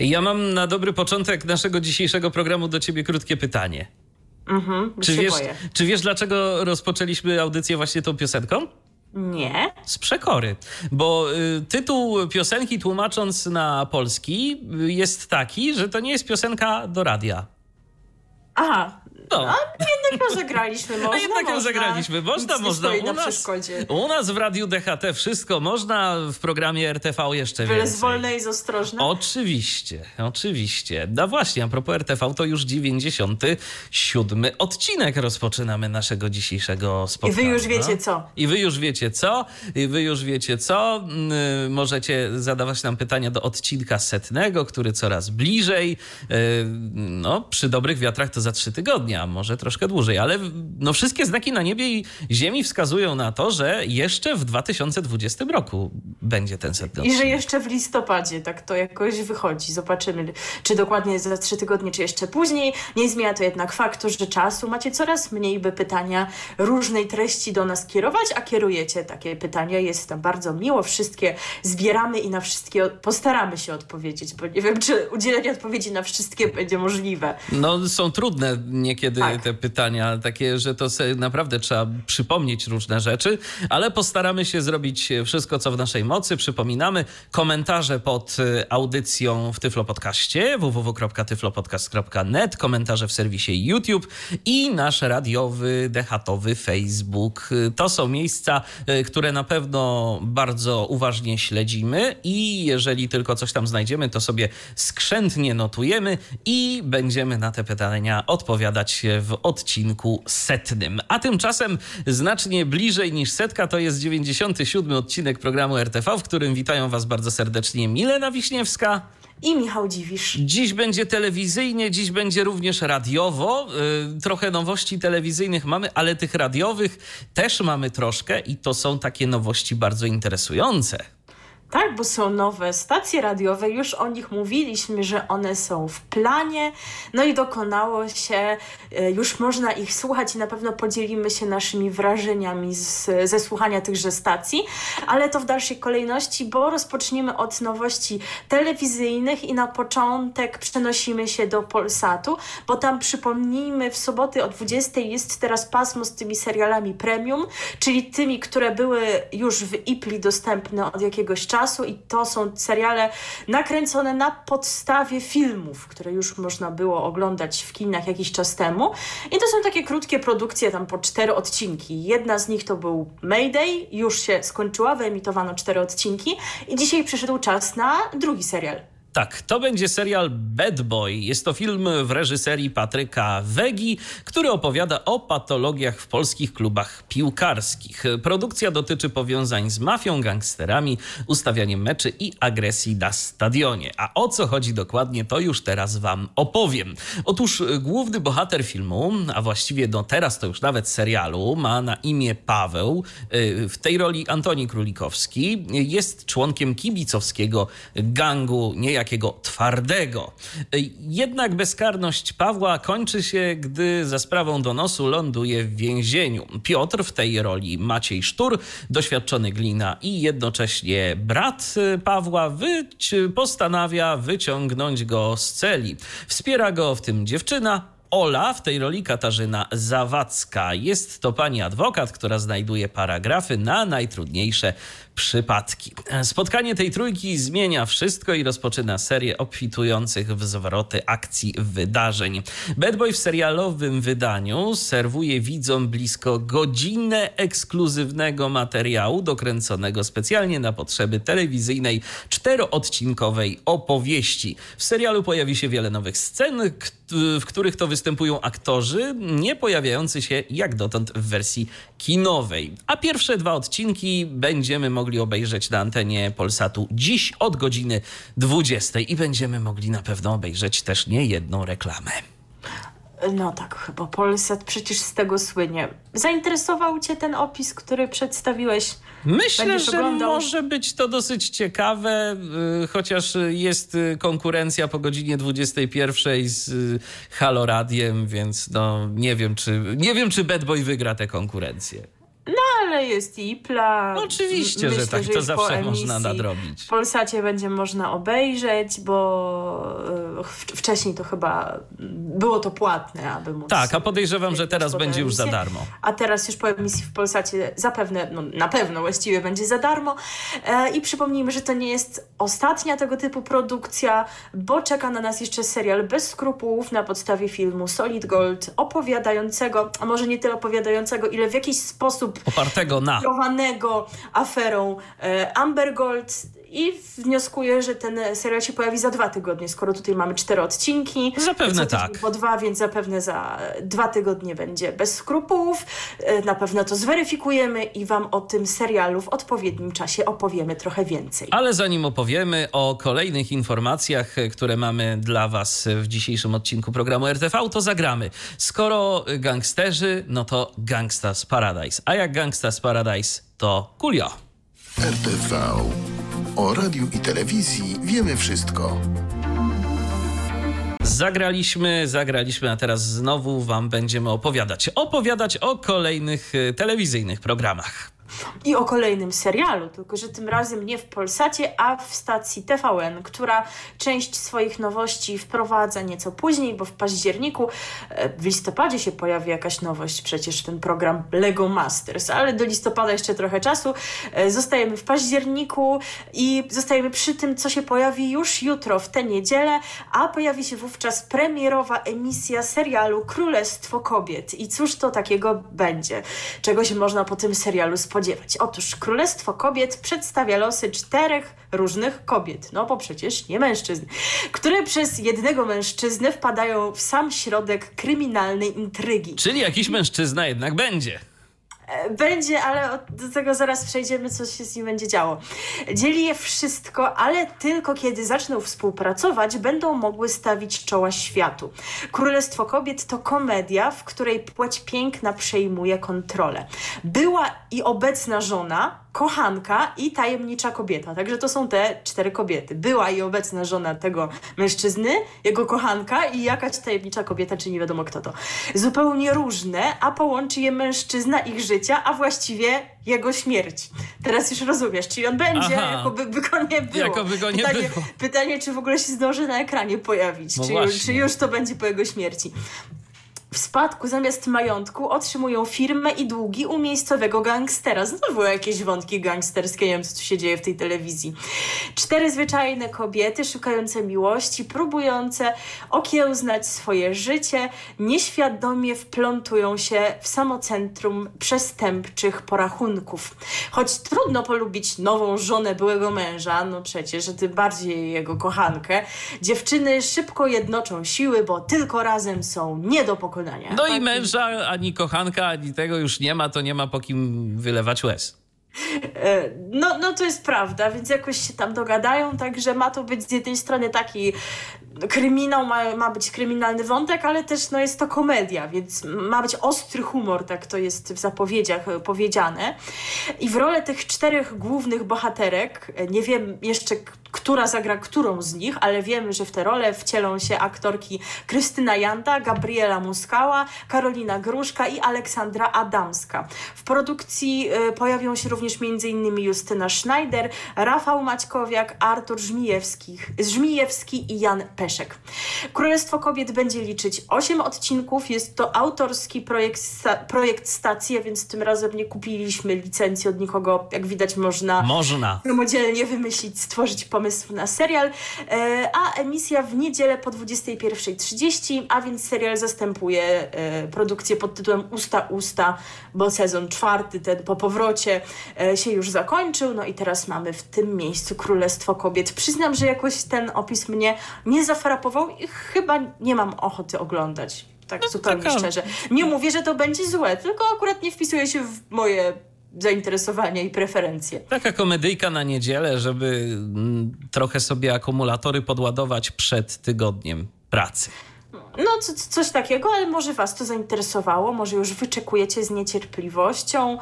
Ja mam na dobry początek naszego dzisiejszego programu do ciebie krótkie pytanie. Mhm, Czy wiesz, boję. czy wiesz, dlaczego rozpoczęliśmy audycję właśnie tą piosenką? Nie. Z przekory, bo y, tytuł piosenki tłumacząc na polski y, jest taki, że to nie jest piosenka do radia. Aha, No. a jednak ją zagraliśmy, można, A jednak ją można. zagraliśmy. Można, Nic można. stoi U na nas, przeszkodzie. u nas w Radiu DHT wszystko można, w programie RTV jeszcze Byle więcej. zwolne i z ostrożne. Oczywiście, oczywiście. No właśnie, a propos RTV, to już 97 odcinek rozpoczynamy naszego dzisiejszego I spotkania. wy już wiecie co. I wy już wiecie co, i wy już wiecie co. Mm, Możecie zadawać nam pytania do odcinka setnego, który coraz bliżej. Yy, No, przy dobrych wiatrach to za trzy tygodnie, a może troszkę dłużej, ale no, wszystkie znaki na niebie i ziemi wskazują na to, że jeszcze w 2020 roku będzie ten setny I że jeszcze w listopadzie tak to jakoś wychodzi. Zobaczymy, czy dokładnie za trzy tygodnie, czy jeszcze później. Nie zmienia to jednak faktu, że czasu macie coraz mniej, by pytania różnej treści do nas kierować, a kierujecie takie pytania. Jest nam bardzo miło. Wszystkie zbieramy i na wszystkie postaramy się odpowiedzieć, bo nie wiem, czy udzielenie odpowiedzi na wszystkie będzie możliwe. No, są trudne niekiedy Tak. te pytania, takie, że to sobie naprawdę trzeba przypomnieć różne rzeczy, ale postaramy się zrobić wszystko, co w naszej mocy. Przypominamy komentarze pod y, audycją w Tyflo Podcaście www.tyflopodcast.net, komentarze w serwisie YouTube i nasz radiowy, dehatowy Facebook. To są miejsca, y, które na pewno bardzo uważnie śledzimy i jeżeli tylko coś tam znajdziemy, to sobie skrzętnie notujemy i będziemy na te pytania odpowiadać w odcinku setnym. A tymczasem znacznie bliżej niż setka to jest 97 odcinek programu RTV, w którym witają Was bardzo serdecznie Milena Wiśniewska. I Michał Dziwisz. Dziś będzie telewizyjnie, dziś będzie również radiowo. Yy, trochę nowości telewizyjnych mamy, ale tych radiowych też mamy troszkę i to są takie nowości bardzo interesujące. Tak, bo są nowe stacje radiowe, już o nich mówiliśmy, że one są w planie, no i dokonało się, e, już można ich słuchać i na pewno podzielimy się naszymi wrażeniami z, ze słuchania tychże stacji, ale to w dalszej kolejności, bo rozpoczniemy od nowości telewizyjnych i na początek przenosimy się do Polsatu, bo tam przypomnijmy, w soboty o 20 jest teraz pasmo z tymi serialami premium, czyli tymi, które były już w IPLI dostępne od jakiegoś czasu i to są seriale nakręcone na podstawie filmów, które już można było oglądać w kinach jakiś czas temu. I to są takie krótkie produkcje, tam po cztery odcinki. Jedna z nich to był Mayday, już się skończyła, wyemitowano cztery odcinki i dzisiaj przyszedł czas na drugi serial. Tak, to będzie serial Bad Boy. Jest to film w reżyserii Patryka Wegi, który opowiada o patologiach w polskich klubach piłkarskich. Produkcja dotyczy powiązań z mafią, gangsterami, ustawianiem meczy i agresji na stadionie. A o co chodzi dokładnie, to już teraz wam opowiem. Otóż główny bohater filmu, a właściwie no teraz to już nawet serialu, ma na imię Paweł. Y, W tej roli Antoni Królikowski jest członkiem kibicowskiego gangu niejakiego twardego. Jednak bezkarność Pawła kończy się, gdy za sprawą donosu ląduje w więzieniu. Piotr w tej roli Maciej Sztur, doświadczony glina i jednocześnie brat Pawła postanawia wyciągnąć go z celi. Wspiera go w tym dziewczyna, Ola, w tej roli Katarzyna Zawadzka. Jest to pani adwokat, która znajduje paragrafy na najtrudniejsze przypadki. Spotkanie tej trójki zmienia wszystko i rozpoczyna serię obfitujących w zwroty akcji wydarzeń. Bad Boy w serialowym wydaniu serwuje widzom blisko godzinę ekskluzywnego materiału dokręconego specjalnie na potrzeby telewizyjnej czteroodcinkowej opowieści. W serialu pojawi się wiele nowych scen, w których to występują aktorzy nie pojawiający się jak dotąd w wersji kinowej. A pierwsze dwa odcinki będziemy mogli obejrzeć na antenie Polsatu dziś od godziny 20 i będziemy mogli na pewno obejrzeć też nie jedną reklamę. No tak, chyba Polsat przecież z tego słynie. Zainteresował Cię ten opis, który przedstawiłeś? Myślę, Będziesz że oglądał? może być to dosyć ciekawe, y, chociaż jest y, konkurencja po godzinie 21 z y, Halo Radiem, więc no nie wiem, czy nie wiem, czy Bad Boy wygra tę konkurencję. Ale jest Ipla. Oczywiście, M- że myślę, tak, to już po zawsze emisji można nadrobić. W Polsacie będzie można obejrzeć, bo e, wcześniej to chyba było to płatne, aby móc... Tak, a podejrzewam, że teraz będzie już za darmo. A teraz już po emisji w Polsacie zapewne, no na pewno właściwie będzie za darmo. E, I przypomnijmy, że to nie jest ostatnia tego typu produkcja, bo czeka na nas jeszcze serial Bez skrupułów na podstawie filmu Solid Gold, opowiadającego, a może nie tyle opowiadającego, ile w jakiś sposób Opartego na. aferą e, Amber Gold i wnioskuję, że ten serial się pojawi za dwa tygodnie, skoro tutaj mamy cztery odcinki. Zapewne tak. Po dwa, więc zapewne za dwa tygodnie będzie bez skrupułów. E, Na pewno to zweryfikujemy i Wam o tym serialu w odpowiednim czasie opowiemy trochę więcej. Ale zanim opowiemy o kolejnych informacjach, e, które mamy dla Was w dzisiejszym odcinku programu RTV, to zagramy. Skoro gangsterzy, no to Gangsta's Paradise. A jak Gangsta's Paradise, to Kulio. RTV. O radiu i telewizji wiemy wszystko. Zagraliśmy, zagraliśmy, a teraz znowu Wam będziemy opowiadać. Opowiadać o kolejnych e, telewizyjnych programach. I o kolejnym serialu, tylko że tym razem nie w Polsacie, a w stacji TVN, która część swoich nowości wprowadza nieco później, bo w październiku, e, w listopadzie się pojawi jakaś nowość, przecież ten program Lego Masters, ale do listopada jeszcze trochę czasu. E, Zostajemy w październiku i zostajemy przy tym, co się pojawi już jutro, w tę niedzielę, a pojawi się wówczas premierowa emisja serialu Królestwo Kobiet. I cóż to takiego będzie? Czego się można po tym serialu spodziewać? Otóż Królestwo Kobiet przedstawia losy czterech różnych kobiet, no bo przecież nie mężczyzn, które przez jednego mężczyznę wpadają w sam środek kryminalnej intrygi. Czyli jakiś mężczyzna jednak będzie. E, Będzie, ale do tego zaraz przejdziemy, co się z nim będzie działo. Dzieli je wszystko, ale tylko kiedy zaczną współpracować, będą mogły stawić czoła światu. Królestwo Kobiet to komedia, w której płeć piękna przejmuje kontrolę. Była i obecna żona, kochanka i tajemnicza kobieta. Także to są te cztery kobiety. Była i obecna żona tego mężczyzny, jego kochanka i jakaś tajemnicza kobieta, czy nie wiadomo kto to. Zupełnie różne, a połączy je mężczyzna ich życia, a właściwie jego śmierć. Teraz już rozumiesz, czyli on będzie, Aha. jakoby by go nie było. Jakoby go nie pytanie, było. Pytanie, czy w ogóle się zdąży na ekranie pojawić, No czy, czy już to będzie po jego śmierci. W spadku zamiast majątku otrzymują firmę i długi u miejscowego gangstera. Znowu jakieś wątki gangsterskie, nie wiem co tu się dzieje w tej telewizji. Cztery zwyczajne kobiety szukające miłości, próbujące okiełznać swoje życie, nieświadomie wplątują się w samo centrum przestępczych porachunków. Choć trudno polubić nową żonę byłego męża, no przecież, że tym bardziej jego kochankę, dziewczyny szybko jednoczą siły, bo tylko razem są nie do pokonania. No i męża, ani kochanka, ani tego już nie ma, to nie ma po kim wylewać łez. E, No, no to jest prawda, więc jakoś się tam dogadają, także ma to być z jednej strony taki kryminał, ma, ma być kryminalny wątek, ale też no, jest to komedia, więc ma być ostry humor, tak to jest w zapowiedziach e, powiedziane. I w rolę tych czterech głównych bohaterek, e, nie wiem jeszcze która zagra którą z nich, ale wiemy, że w te role wcielą się aktorki Krystyna Janda, Gabriela Muskała, Karolina Gruszka i Aleksandra Adamska. W produkcji e, pojawią się również m.in. Justyna Schneider, Rafał Maćkowiak, Artur Żmijewski, Żmijewski i Jan Peszek. Królestwo Kobiet będzie liczyć 8 odcinków. Jest to autorski projekt, projekt stacji, więc tym razem nie kupiliśmy licencji od nikogo. Jak widać, można Można. samodzielnie wymyślić, stworzyć pomysł na serial, e, a emisja w niedzielę po 21.30, a więc serial zastępuje e, produkcję pod tytułem Usta Usta, bo sezon czwarty, ten po powrocie e, się już zakończył, no i teraz mamy w tym miejscu Królestwo Kobiet. Przyznam, że jakoś ten opis mnie nie zafrapował i chyba nie mam ochoty oglądać. tak No, zupełnie taka- szczerze. Nie mówię, że to będzie złe, tylko akurat nie wpisuje się w moje zainteresowania i preferencje. Taka komedyjka na niedzielę, żeby mm, trochę sobie akumulatory podładować przed tygodniem pracy. No, co, coś takiego, ale może Was to zainteresowało, może już wyczekujecie z niecierpliwością,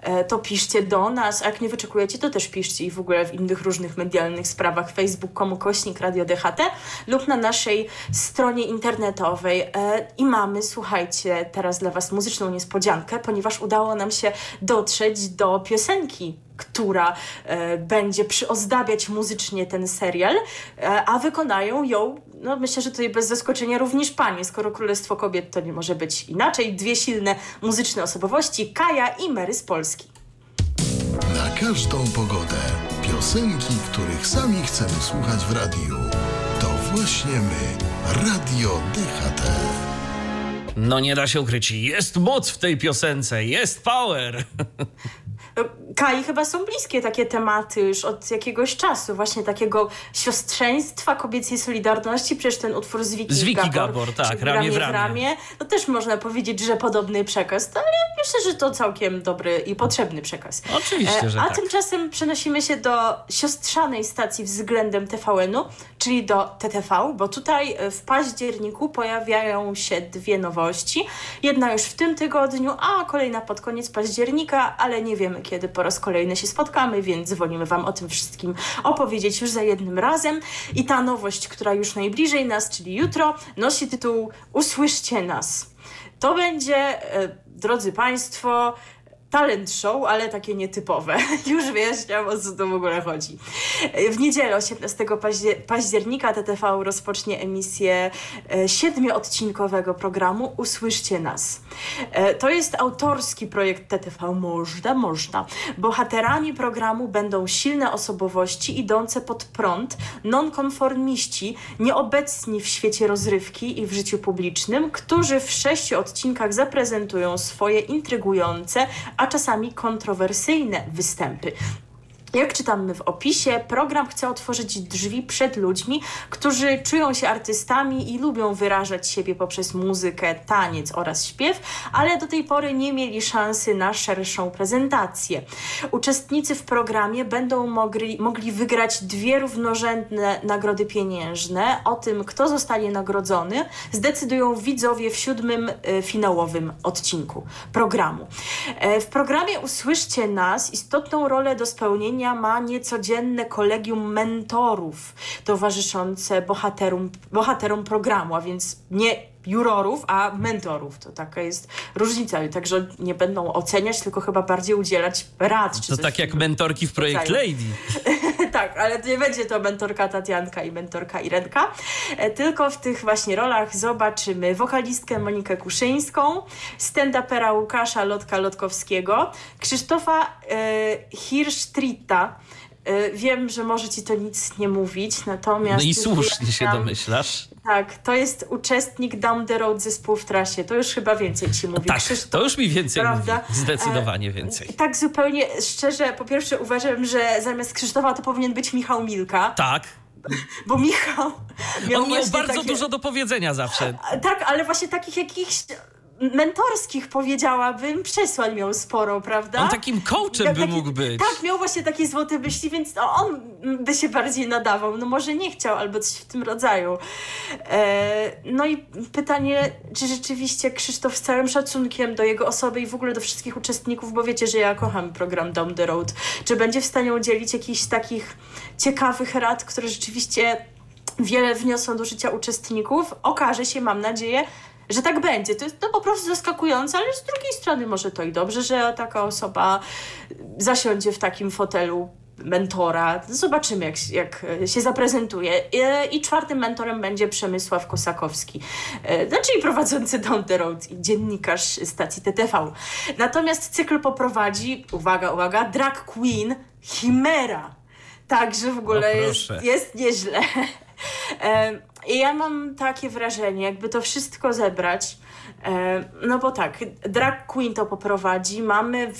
e, to piszcie do nas, a jak nie wyczekujecie, to też piszcie i w ogóle w innych różnych medialnych sprawach facebook.com kośnik Radio DHT lub na naszej stronie internetowej. E, I mamy, słuchajcie, teraz dla Was muzyczną niespodziankę, ponieważ udało nam się dotrzeć do piosenki która e, będzie przyozdabiać muzycznie ten serial, e, a wykonają ją, no myślę, że tutaj bez zaskoczenia również panie, skoro Królestwo Kobiet to nie może być inaczej. Dwie silne muzyczne osobowości, Kaja i Mary z Polski. Na każdą pogodę. Piosenki, których sami chcemy słuchać w radiu. To właśnie my. Radio DHT. No nie da się ukryć, jest moc w tej piosence, jest power. Kai chyba są bliskie takie tematy już od jakiegoś czasu, właśnie takiego siostrzeństwa, kobiecej solidarności, przecież ten utwór z Wiki, Z Wiki Gabor, Gabor, tak, ramię w ramię. no też można powiedzieć, że podobny przekaz, ale myślę, że to całkiem dobry i potrzebny przekaz. Oczywiście, że A tak. tymczasem przenosimy się do siostrzanej stacji względem TVN-u, czyli do TTV, bo tutaj e, w październiku pojawiają się dwie nowości. Jedna już w tym tygodniu, a kolejna pod koniec października, ale nie wiemy kiedy po raz kolejny się spotkamy, więc wolimy Wam o tym wszystkim opowiedzieć już za jednym razem. I ta nowość, która już najbliżej nas, czyli jutro, nosi tytuł Usłyszcie nas. To będzie, e, drodzy Państwo, talent show, ale takie nietypowe. Już wyjaśniam, o co tu w ogóle chodzi. W niedzielę 18 paździer- października TTV rozpocznie emisję e, siedmioodcinkowego programu Usłyszcie nas. E, To jest autorski projekt TTV. Można, można. Bohaterami programu będą silne osobowości idące pod prąd, nonkonformiści, nieobecni w świecie rozrywki i w życiu publicznym, którzy w sześciu odcinkach zaprezentują swoje intrygujące, a czasami kontrowersyjne występy. Jak czytamy w opisie, program chce otworzyć drzwi przed ludźmi, którzy czują się artystami i lubią wyrażać siebie poprzez muzykę, taniec oraz śpiew, ale do tej pory nie mieli szansy na szerszą prezentację. Uczestnicy w programie będą mogli, mogli wygrać dwie równorzędne nagrody pieniężne. O tym, kto zostanie nagrodzony, zdecydują widzowie w siódmym e, finałowym odcinku programu. E, w programie Usłyszcie nas istotną rolę do spełnienia ma niecodzienne kolegium mentorów towarzyszące bohaterom, bohaterom programu, a więc nie jurorów, a mentorów. To taka jest różnica. Także nie będą oceniać, tylko chyba bardziej udzielać rad. To tak jak mentorki w Projekt. Lady. tak, ale nie będzie to mentorka Tatianka i mentorka Irenka, e, tylko w tych właśnie rolach zobaczymy wokalistkę Monikę Kuszyńską, stand-upera Łukasza Lotka-Lotkowskiego, Krzysztofa e, Hirschtritta. E, wiem, że może ci to nic nie mówić, natomiast... No i słusznie się domyślasz. Tak, to jest uczestnik Down the Road zespół w trasie. To już chyba więcej ci mówi. Tak, Krzysztof to już mi więcej Prawda? mówi. Zdecydowanie E, więcej. I tak zupełnie szczerze, po pierwsze uważam, że zamiast Krzysztofa to powinien być Michał Milka, Tak, bo Michał miał on miał bardzo takie, dużo do powiedzenia zawsze. Tak, ale właśnie takich jakichś mentorskich powiedziałabym, przesłań miał sporo, prawda? On takim coachem Miał by taki- mógł być. Tak, miał właśnie takie złote myśli, więc no, on by się bardziej nadawał. No może nie chciał, albo coś w tym rodzaju. E, no i pytanie, czy rzeczywiście Krzysztof z całym szacunkiem do jego osoby i w ogóle do wszystkich uczestników, bo wiecie, że ja kocham program Down the Road, czy będzie w stanie udzielić jakichś takich ciekawych rad, które rzeczywiście wiele wniosą do życia uczestników. Okaże się, mam nadzieję, że tak będzie. To jest to po prostu zaskakujące, ale z drugiej strony może to i dobrze, że taka osoba zasiądzie w takim fotelu mentora. Zobaczymy, jak, jak się zaprezentuje. I, I czwartym mentorem będzie Przemysław Kosakowski, czyli prowadzący Down the Road i dziennikarz stacji TTV. Natomiast cykl poprowadzi, uwaga, uwaga, drag queen Chimera. Także w ogóle jest, jest nieźle. I ja mam takie wrażenie, jakby to wszystko zebrać, no bo tak, drag queen to poprowadzi. Mamy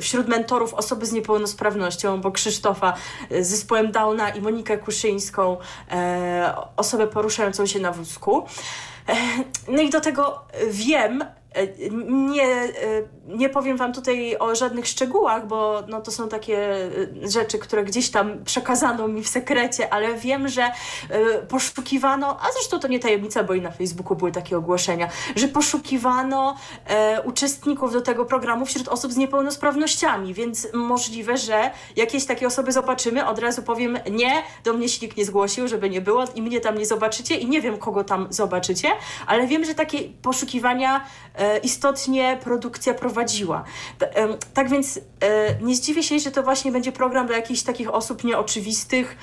wśród mentorów osoby z niepełnosprawnością, bo Krzysztofa z zespołem Downa i Monikę Kuszyńską, osobę poruszającą się na wózku. No i do tego wiem, E, nie, e, nie powiem Wam tutaj o żadnych szczegółach, bo no, to są takie e, rzeczy, które gdzieś tam przekazano mi w sekrecie, ale wiem, że poszukiwano, a zresztą to nie tajemnica, bo i na Facebooku były takie ogłoszenia, że poszukiwano uczestników do tego programu wśród osób z niepełnosprawnościami, więc możliwe, że jakieś takie osoby zobaczymy, od razu powiem nie, do mnie nikt nie zgłosił, żeby nie było i mnie tam nie zobaczycie i nie wiem, kogo tam zobaczycie, ale wiem, że takie poszukiwania E, istotnie produkcja prowadziła. Tak więc e, nie zdziwię się, że to właśnie będzie program dla jakichś takich osób nieoczywistych,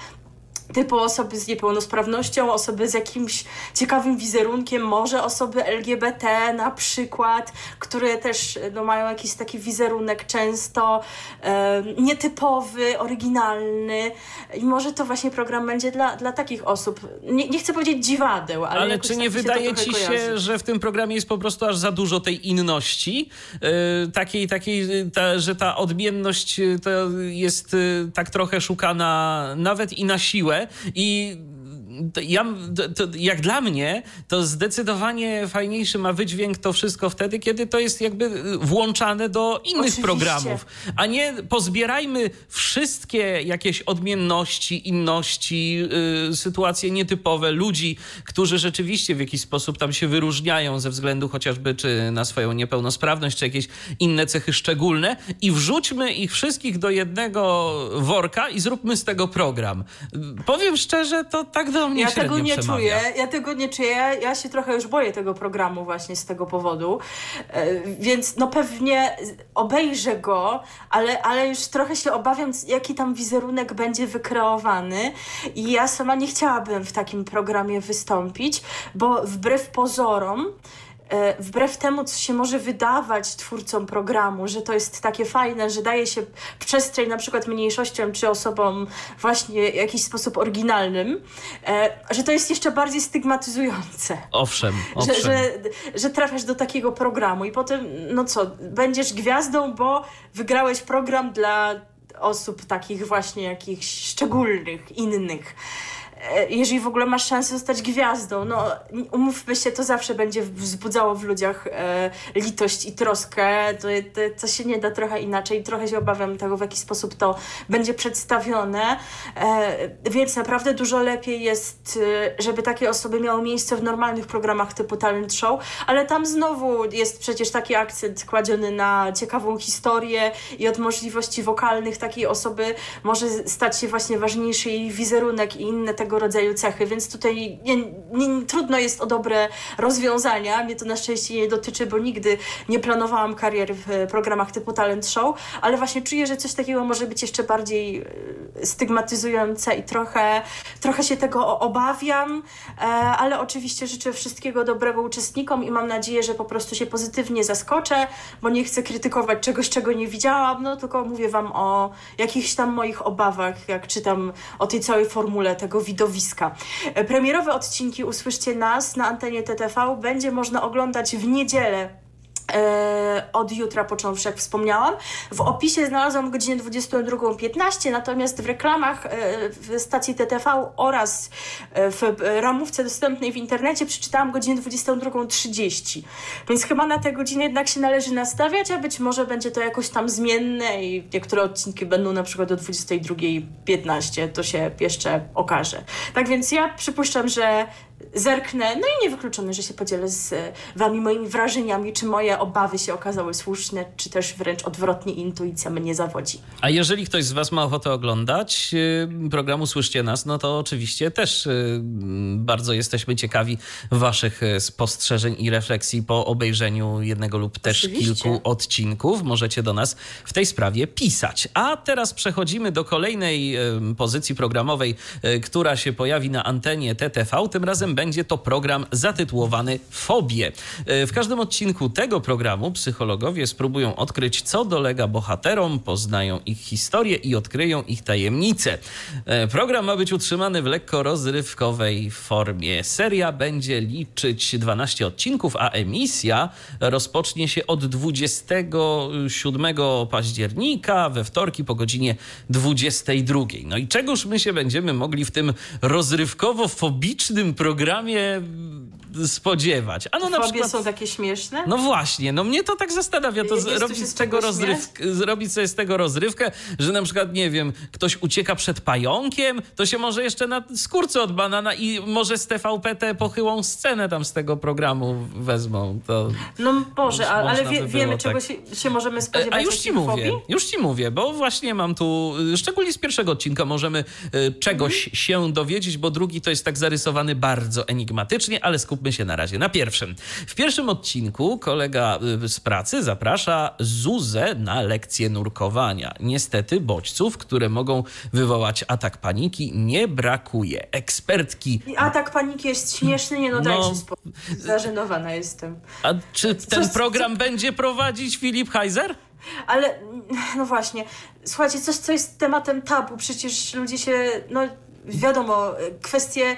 typu osoby z niepełnosprawnością, osoby z jakimś ciekawym wizerunkiem, może osoby LGBT na przykład, które też no, mają jakiś taki wizerunek często e, nietypowy, oryginalny i może to właśnie program będzie dla, dla takich osób. Nie, nie chcę powiedzieć dziwadeł, ale Ale czy nie tak wydaje ci się, kojarzy. że w tym programie jest po prostu aż za dużo tej inności, e, takiej, takiej ta, że ta odmienność e, to jest e, tak trochę szukana nawet i na siłę, i ja, to, jak dla mnie, to zdecydowanie fajniejszy ma wydźwięk to wszystko wtedy, kiedy to jest jakby włączane do innych Oczywiście. programów, a nie pozbierajmy wszystkie jakieś odmienności, inności, yy, sytuacje nietypowe ludzi, którzy rzeczywiście w jakiś sposób tam się wyróżniają ze względu chociażby czy na swoją niepełnosprawność, czy jakieś inne cechy szczególne i wrzućmy ich wszystkich do jednego worka i zróbmy z tego program. Powiem szczerze, to tak do mnie ja tego nie przemawia. czuję, ja tego nie czuję, ja się trochę już boję tego programu właśnie z tego powodu, e, więc no pewnie obejrzę go, ale, ale już trochę się obawiam, jaki tam wizerunek będzie wykreowany. I ja sama nie chciałabym w takim programie wystąpić, bo wbrew pozorom wbrew temu, co się może wydawać twórcom programu, że to jest takie fajne, że daje się przestrzeń na przykład mniejszościom czy osobom właśnie w jakiś sposób oryginalnym, e, że to jest jeszcze bardziej stygmatyzujące. Owszem, owszem. Że, że, że trafiasz do takiego programu i potem, no co, będziesz gwiazdą, bo wygrałeś program dla osób takich właśnie jakichś szczególnych, innych. E, jeżeli w ogóle masz szansę zostać gwiazdą, no umówmy się, to zawsze będzie wzbudzało w ludziach e, litość i troskę, to, to, to, się nie da trochę inaczej, trochę się obawiam tego, w jaki sposób to będzie przedstawione, e, więc naprawdę dużo lepiej jest, e, żeby takie osoby miały miejsce w normalnych programach typu talent show, ale tam znowu jest przecież taki akcent kładziony na ciekawą historię i od możliwości wokalnych takiej osoby może stać się właśnie ważniejszy jej wizerunek i inne tego rodzaju cechy, więc tutaj nie, nie, trudno jest o dobre rozwiązania. Mnie to na szczęście nie dotyczy, bo nigdy nie planowałam kariery w programach typu talent show, ale właśnie czuję, że coś takiego może być jeszcze bardziej e, stygmatyzujące i trochę, trochę się tego obawiam, e, ale oczywiście życzę wszystkiego dobrego uczestnikom i mam nadzieję, że po prostu się pozytywnie zaskoczę, bo nie chcę krytykować czegoś, czego nie widziałam, no tylko mówię Wam o jakichś tam moich obawach, jak czytam o tej całej formule tego wideo widowiska. Premierowe odcinki Usłyszcie Nas na antenie TTV będzie można oglądać w niedzielę od jutra począwszy, jak wspomniałam. W opisie znalazłam godzinę 22.15, natomiast w reklamach e, w stacji TTV oraz e, w ramówce dostępnej w internecie przeczytałam godzinę 22.30. Więc chyba na tę godzinę jednak się należy nastawiać, a być może będzie to jakoś tam zmienne i niektóre odcinki będą na przykład do 22.15. To się jeszcze okaże. Tak więc ja przypuszczam, że zerknę, no i niewykluczone, że się podzielę z Wami moimi wrażeniami, czy moje obawy się okazały słuszne, czy też wręcz odwrotnie intuicja mnie zawodzi. A jeżeli ktoś z Was ma ochotę oglądać y, programu Słyszcie Nas, no to oczywiście też y, bardzo jesteśmy ciekawi Waszych spostrzeżeń i refleksji po obejrzeniu jednego lub też oczywiście. kilku odcinków. Możecie do nas w tej sprawie pisać. A teraz przechodzimy do kolejnej pozycji programowej, która się pojawi na antenie TTV. Tym razem będzie będzie to program zatytułowany Fobie. E, w każdym odcinku tego programu psychologowie spróbują odkryć, co dolega bohaterom, poznają ich historię i odkryją ich tajemnice. E, program ma być utrzymany w lekko rozrywkowej formie. Seria będzie liczyć 12 odcinków, a emisja rozpocznie się od 27 października we wtorki po godzinie 22. No i czegoż my się będziemy mogli w tym rozrywkowo-fobicznym programie spodziewać. Ano na Fobie przykład są takie śmieszne? No właśnie, no mnie to tak zastanawia, to zrobić z tego rozrywkę, zrobić sobie z tego rozrywkę, że na przykład, nie wiem, ktoś ucieka przed pająkiem, to się może jeszcze na skórce od banana i może z TVP tę pochyłą scenę tam z tego programu wezmą. To no Boże, ale wie, by wiemy, tak. czego się, się, możemy spodziewać. A już ci mówię, już ci mówię, bo właśnie mam tu, szczególnie z pierwszego odcinka możemy y, czegoś mhm. się dowiedzieć, bo drugi to jest tak zarysowany bardzo enigmatycznie, ale skupmy się na razie na pierwszym. W pierwszym odcinku kolega y, z pracy zaprasza Zuzę na lekcję nurkowania. Niestety bodźców, które mogą wywołać atak paniki, nie brakuje. Ekspertki. I atak paniki jest śmieszny, nie no, no dajcie spokój. Zażenowana jestem. A czy ten program co... będzie prowadzić Filip Heiser? Ale no właśnie, słuchajcie, coś, co jest tematem tabu, przecież ludzie się, no wiadomo, kwestie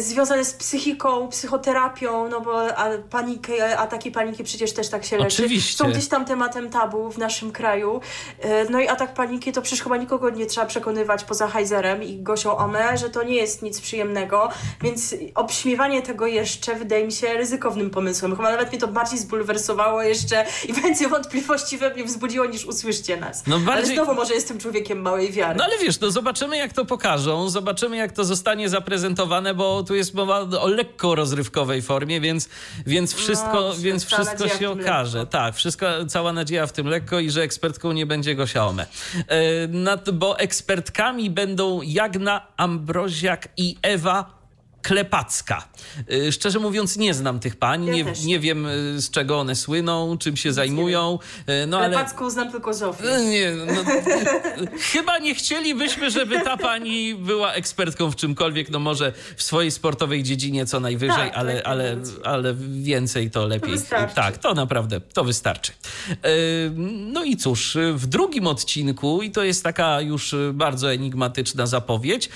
związane z psychiką, psychoterapią, no bo a, panikę, ataki paniki przecież też tak się leczy. Oczywiście. Są gdzieś tam tematem tabu w naszym kraju. E, no i atak paniki to przecież chyba nikogo nie trzeba przekonywać poza Heizerem i Gosią Ome, że to nie jest nic przyjemnego, więc obśmiewanie tego jeszcze wydaje mi się ryzykownym pomysłem. Chyba nawet mnie to bardziej zbulwersowało jeszcze i więcej wątpliwości we mnie wzbudziło niż usłyszcie nas. No bardziej... Ale znowu może jestem człowiekiem małej wiary. No ale wiesz, no zobaczymy jak to pokażą, zobaczymy zobaczymy, jak to zostanie zaprezentowane, bo tu jest mowa o lekko rozrywkowej formie, więc, więc wszystko, no, więc wszystko się okaże. Lekko. Tak, wszystko, cała nadzieja w tym lekko i że ekspertką nie będzie Gosia Ome. E, bo ekspertkami będą Jagna Ambroziak i Ewa Klepacka. Y, szczerze mówiąc, nie znam tych pań, ja nie, nie wiem y, z czego one słyną, czym się zajmują. Y, no, Klepacką ale... znam tylko Zofię. Nie, no, chyba nie chcielibyśmy, żeby ta pani była ekspertką w czymkolwiek, no może w swojej sportowej dziedzinie co najwyżej, tak, ale, tak, ale, ale więcej to lepiej. To tak, to naprawdę, to wystarczy. No i cóż, w drugim odcinku, i to jest taka już bardzo enigmatyczna zapowiedź,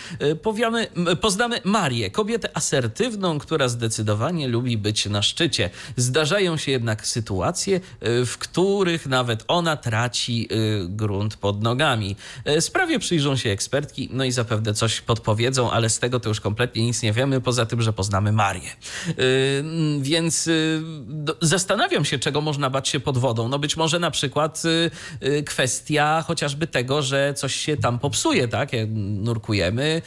powiemy, poznamy Marię, kobietę kobietę asertywną, która zdecydowanie lubi być na szczycie. Zdarzają się jednak sytuacje, y, w których nawet ona traci y, grunt pod nogami. Y, sprawie przyjrzą się ekspertki, no i zapewne coś podpowiedzą, ale z tego to już kompletnie nic nie wiemy, poza tym, że poznamy Marię. Więc zastanawiam się, czego można bać się pod wodą. No być może na przykład kwestia chociażby tego, że coś się tam popsuje, tak? Jak nurkujemy.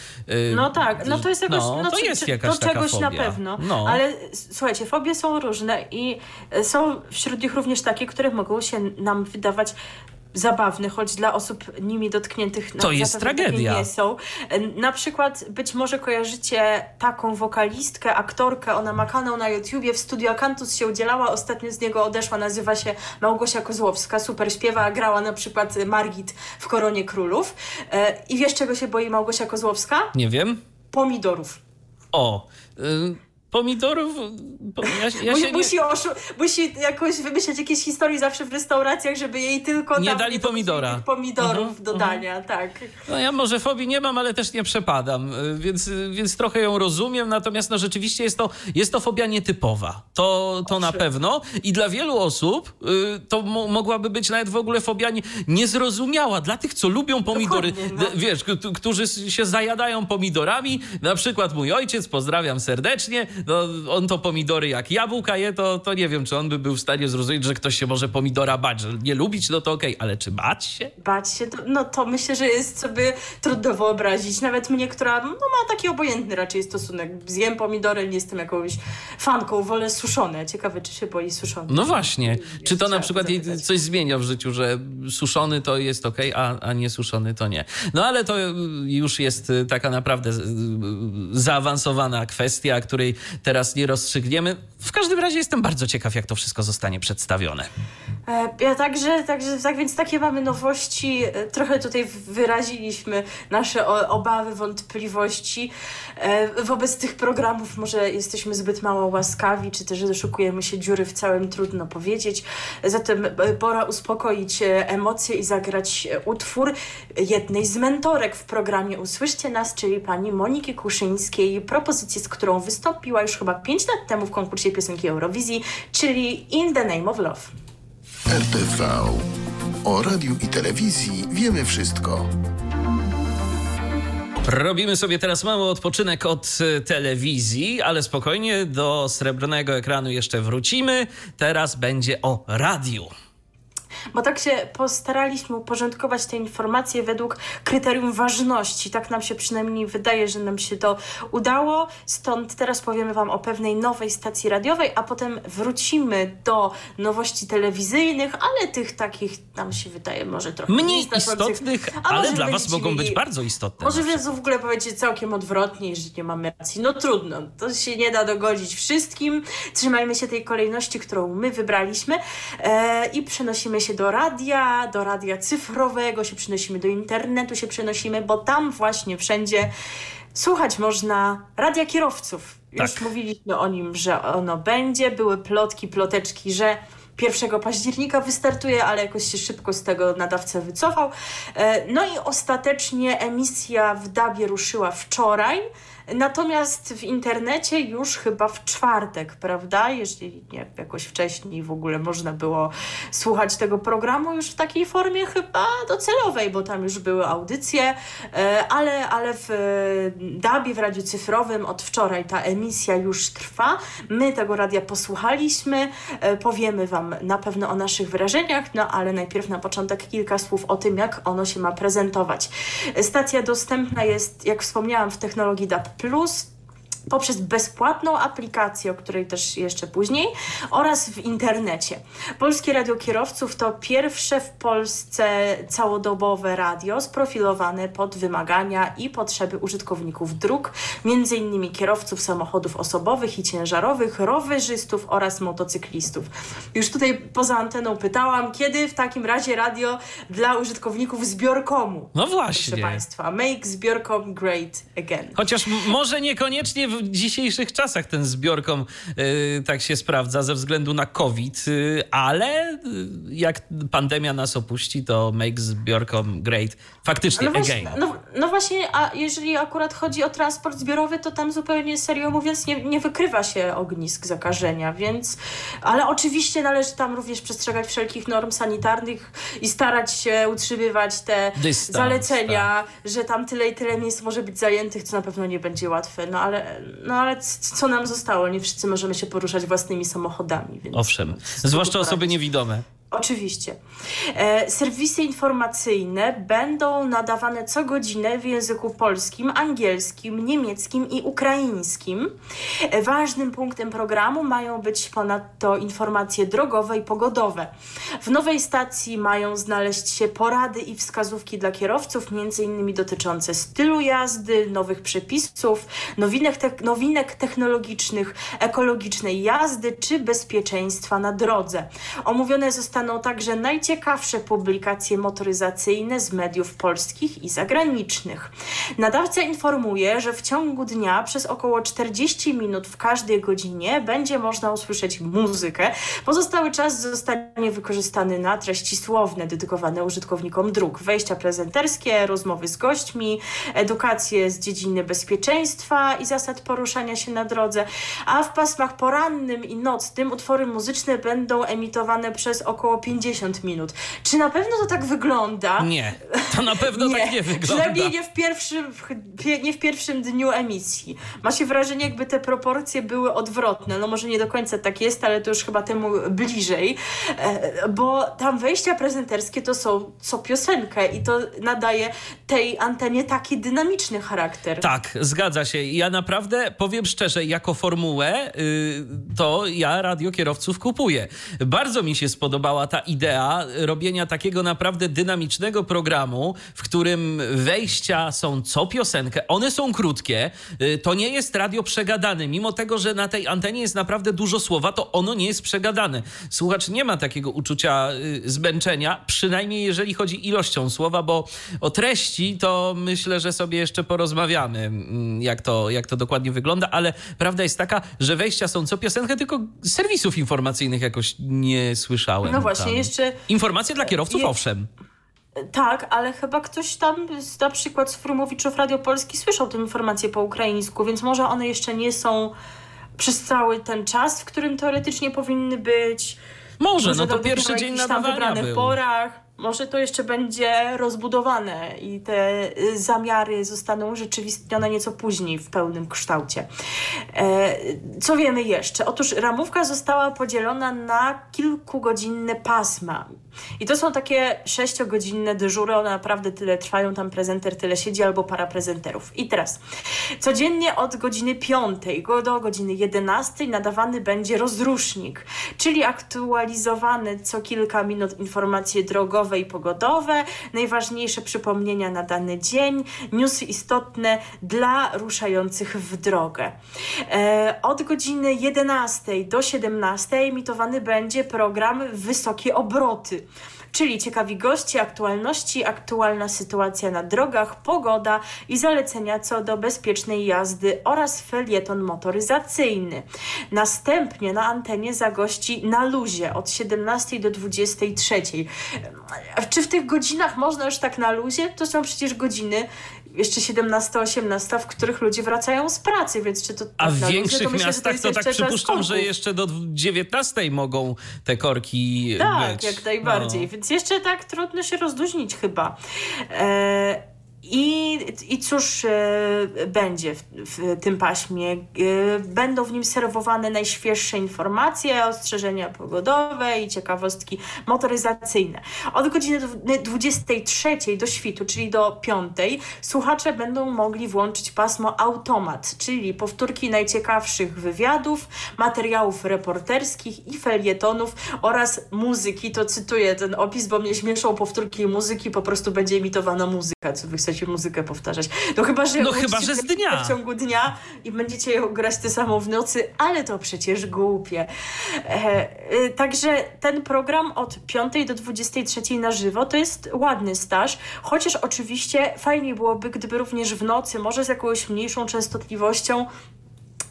No tak, no to jest jakoś... No, no to jest jest jakaś do czegoś fobia. na pewno. No. Ale słuchajcie, fobie są różne i e, są wśród nich również takie, które mogą się nam wydawać zabawny, choć dla osób nimi dotkniętych to jest tragedia. nie są. Na przykład być może kojarzycie taką wokalistkę, aktorkę, ona ma kanał na YouTubie, w Studio Akantus się udzielała, ostatnio z niego odeszła, nazywa się Małgosia Kozłowska, super śpiewa, grała na przykład Margit w Koronie Królów. E, I wiesz czego się boi Małgosia Kozłowska? Nie wiem. Pomidorów. O, y, pomidorów. Ja, ja musi, musi, oszu- musi jakoś wymyśleć jakieś historie zawsze w restauracjach, żeby jej tylko nie dali pomidora. pomidorów uh-huh, dodania, uh-huh. tak. No ja może fobii nie mam, ale też nie przepadam, y, więc, więc trochę ją rozumiem, natomiast no rzeczywiście jest to, jest to fobia nietypowa. To, to na pewno i dla wielu osób y, to mo- mogłaby być nawet w ogóle fobia nie, niezrozumiała. Dla tych, co lubią pomidory, no. wiesz, k- którzy się zajadają pomidorami, na przykład mój ojciec, pozdrawiam serdecznie, no, on to pomidory jak jabłka je, to, to nie wiem, czy on by był w stanie zrozumieć, że ktoś się może pomidora bać, że nie lubić, no to okej, okay. ale czy bać się? Bać się, to, no to myślę, że jest sobie trudno wyobrazić. Nawet mnie, która no, ma taki obojętny raczej stosunek. Zjem pomidory, nie jestem jakąś fanką, wolę suszone. Ciekawe, czy się boi suszone. No właśnie. Czy to na przykład jej coś zmienia w życiu, że suszony to jest ok, a, a nie suszony to nie. No ale to już jest taka naprawdę zaawansowana kwestia, której teraz nie rozstrzygniemy. W każdym razie jestem bardzo ciekaw, jak to wszystko zostanie przedstawione. E, ja także, także, tak więc takie mamy nowości. E, trochę tutaj wyraziliśmy nasze obawy, wątpliwości. E, wobec tych programów może jesteśmy zbyt mało łaskawi, czy też doszukujemy się dziury w całym, trudno powiedzieć. Zatem pora uspokoić emocje i zagrać utwór jednej z mentorek w programie Usłyszcie Nas, czyli pani Moniki Kuszyńskiej, propozycję, z którą wystąpiła już chyba 5 lat temu w konkursie piosenki Eurowizji, czyli In the Name of Love. RTV. O radiu i telewizji wiemy wszystko. Robimy sobie teraz mały odpoczynek od e, telewizji, ale spokojnie do srebrnego ekranu jeszcze wrócimy. Teraz będzie o radiu bo tak się postaraliśmy uporządkować te informacje według kryterium ważności. Tak nam się przynajmniej wydaje, że nam się to udało. Stąd teraz powiemy Wam o pewnej nowej stacji radiowej, a potem wrócimy do nowości telewizyjnych, ale tych takich nam się wydaje może trochę mniej istotnych, ale dla Was mogą być bardzo istotne. Może więc w ogóle powiedzieć całkiem odwrotnie, że nie mamy racji. No trudno, to się nie da dogodzić wszystkim. Trzymajmy się tej kolejności, którą my wybraliśmy e, i przenosimy się się do radia, do radia cyfrowego, się przenosimy do internetu, się przenosimy, bo tam właśnie wszędzie słuchać można radia kierowców. Już tak. mówiliśmy o nim, że ono będzie. Były plotki, ploteczki, że 1 października wystartuje, ale jakoś się szybko z tego nadawca wycofał. E, no i ostatecznie emisja w Dabie ruszyła wczoraj. Natomiast w internecie już chyba w czwartek, prawda? Jeżeli nie jakoś wcześniej w ogóle można było słuchać tego programu już w takiej formie chyba docelowej, bo tam już były audycje, e, ale, ale w DABie, w radiu cyfrowym od wczoraj ta emisja już trwa. My tego radia posłuchaliśmy, e, powiemy Wam na pewno o naszych wrażeniach, no ale najpierw na początek kilka słów o tym, jak ono się ma prezentować. Stacja dostępna jest, jak wspomniałam, w technologii DAB Plus poprzez bezpłatną aplikację, o której też jeszcze później, oraz w internecie. Polskie Radio Kierowców to pierwsze w Polsce całodobowe radio sprofilowane pod wymagania i potrzeby użytkowników dróg, między innymi kierowców samochodów osobowych i ciężarowych, rowerzystów oraz motocyklistów. Już tutaj poza anteną pytałam, kiedy w takim razie radio dla użytkowników zbiorkomu? No właśnie. Proszę Państwa, make zbiorkom great again. Chociaż może niekoniecznie w dzisiejszych czasach ten zbiorkom y, tak się sprawdza ze względu na COVID, y, ale y, jak pandemia nas opuści, to make zbiorkom great faktycznie no właśnie, again. No, no, właśnie, a jeżeli akurat chodzi o transport zbiorowy, to tam zupełnie serio mówiąc nie, nie wykrywa się ognisk zakażenia, więc ale oczywiście należy tam również przestrzegać wszelkich norm sanitarnych i starać się utrzymywać te Dystans, zalecenia, tak. że tam tyle i tyle miejsc może być zajętych, co na pewno nie będzie łatwe, no ale no ale co nam zostało? Nie wszyscy możemy się poruszać własnymi samochodami. Więc Owszem, zwłaszcza osoby niewidome. Oczywiście. E, serwisy informacyjne będą nadawane co godzinę w języku polskim, angielskim, niemieckim i ukraińskim. E, ważnym punktem programu mają być ponadto informacje drogowe i pogodowe. W nowej stacji mają znaleźć się porady i wskazówki dla kierowców, innymi dotyczące stylu jazdy, nowych przepisów, nowinek, te nowinek technologicznych, ekologicznej jazdy czy bezpieczeństwa na drodze. Omówione zostały także najciekawsze publikacje motoryzacyjne z mediów polskich i zagranicznych. Nadawca informuje, że w ciągu dnia przez około 40 minut w każdej godzinie będzie można usłyszeć muzykę. Pozostały czas zostanie wykorzystany na treści słowne dedykowane użytkownikom dróg, wejścia prezenterskie, rozmowy z gośćmi, edukację z dziedziny bezpieczeństwa i zasad poruszania się na drodze, a w pasmach porannym i nocnym utwory muzyczne będą emitowane przez około około 50 minut. Czy na pewno to tak wygląda? Nie, to na pewno nie. tak nie wygląda. Przynajmniej nie w, pierwszym, nie w pierwszym dniu emisji. Ma się wrażenie, jakby te proporcje były odwrotne. No może nie do końca tak jest, ale to już chyba temu bliżej, e, bo tam wejścia prezenterskie to są co piosenkę i to nadaje tej antenie taki dynamiczny charakter. Tak, zgadza się. Ja naprawdę powiem szczerze, jako formułę y, to ja radio kierowców kupuję. Bardzo mi się spodobała spodobała ta idea robienia takiego naprawdę dynamicznego programu, w którym wejścia są co piosenkę. One są krótkie. Y, to nie jest radio przegadane. Mimo tego, że na tej antenie jest naprawdę dużo słowa, to ono nie jest przegadane. Słuchacz nie ma takiego uczucia y, zmęczenia, przynajmniej jeżeli chodzi ilością słowa, bo o treści to myślę, że sobie jeszcze porozmawiamy, mm, jak to, jak to dokładnie wygląda, ale prawda jest taka, że wejścia są co piosenkę, tylko serwisów informacyjnych jakoś nie słyszałem. No właśnie, jeszcze... Informacje dla kierowców, Je- owszem. Tak, ale chyba ktoś tam, na przykład z Frumowiczów Radio Polski, słyszał tę informację po ukraińsku, więc może one jeszcze nie są przez cały ten czas, w którym teoretycznie powinny być. Może, no to pierwszy na dzień jakichś tam wybranych był. porach. Może to jeszcze będzie rozbudowane i te y, zamiary zostaną urzeczywistnione nieco później w pełnym kształcie. E, co wiemy jeszcze? Otóż ramówka została podzielona na kilkugodzinne pasma. I to są takie sześciogodzinne dyżury, one naprawdę tyle trwają, tam prezenter tyle siedzi albo para prezenterów. I teraz, codziennie od godziny 5 do godziny 11 nadawany będzie rozrusznik, czyli aktualizowane co kilka minut informacje drogowe i pogodowe, najważniejsze przypomnienia na dany dzień, newsy istotne dla ruszających w drogę. E, od godziny 11 do 17 emitowany będzie program Wysokie Obroty. Czyli ciekawi gości, aktualności, aktualna sytuacja na drogach, pogoda i zalecenia co do bezpiecznej jazdy oraz felieton motoryzacyjny. Następnie na antenie zagości na luzie od 17 do 23. Czy w tych godzinach można już tak na luzie? To są przecież godziny jeszcze 17-18, w których ludzie wracają z pracy, więc czy to A tak w większych to myślę, miastach jest to tak przypuszczam, że jeszcze do 19 mogą te korki Tak, być. jak najbardziej. No. Więc jeszcze tak trudno się rozluźnić chyba. E, i, I cóż e, będzie w, w tym paśmie? E, będą w nim serwowane najświeższe informacje, ostrzeżenia pogodowe i ciekawostki motoryzacyjne. Od godziny dwu- 23 do świtu, czyli do 5, słuchacze będą mogli włączyć pasmo automat, czyli powtórki najciekawszych wywiadów, materiałów reporterskich i felietonów oraz muzyki. To cytuję ten opis, bo mnie śmieszą powtórki muzyki, po prostu będzie emitowana muzyka, co wy chcecie muzykę powtarzać. No chyba, że No chyba, że z dnia. w ciągu dnia i będziecie ją grać tę samą w nocy, ale to przecież głupie. E, e, także ten program od 5 do 23 na żywo to jest ładny staż, chociaż oczywiście fajniej byłoby, gdyby również w nocy, może z jakąś mniejszą częstotliwością,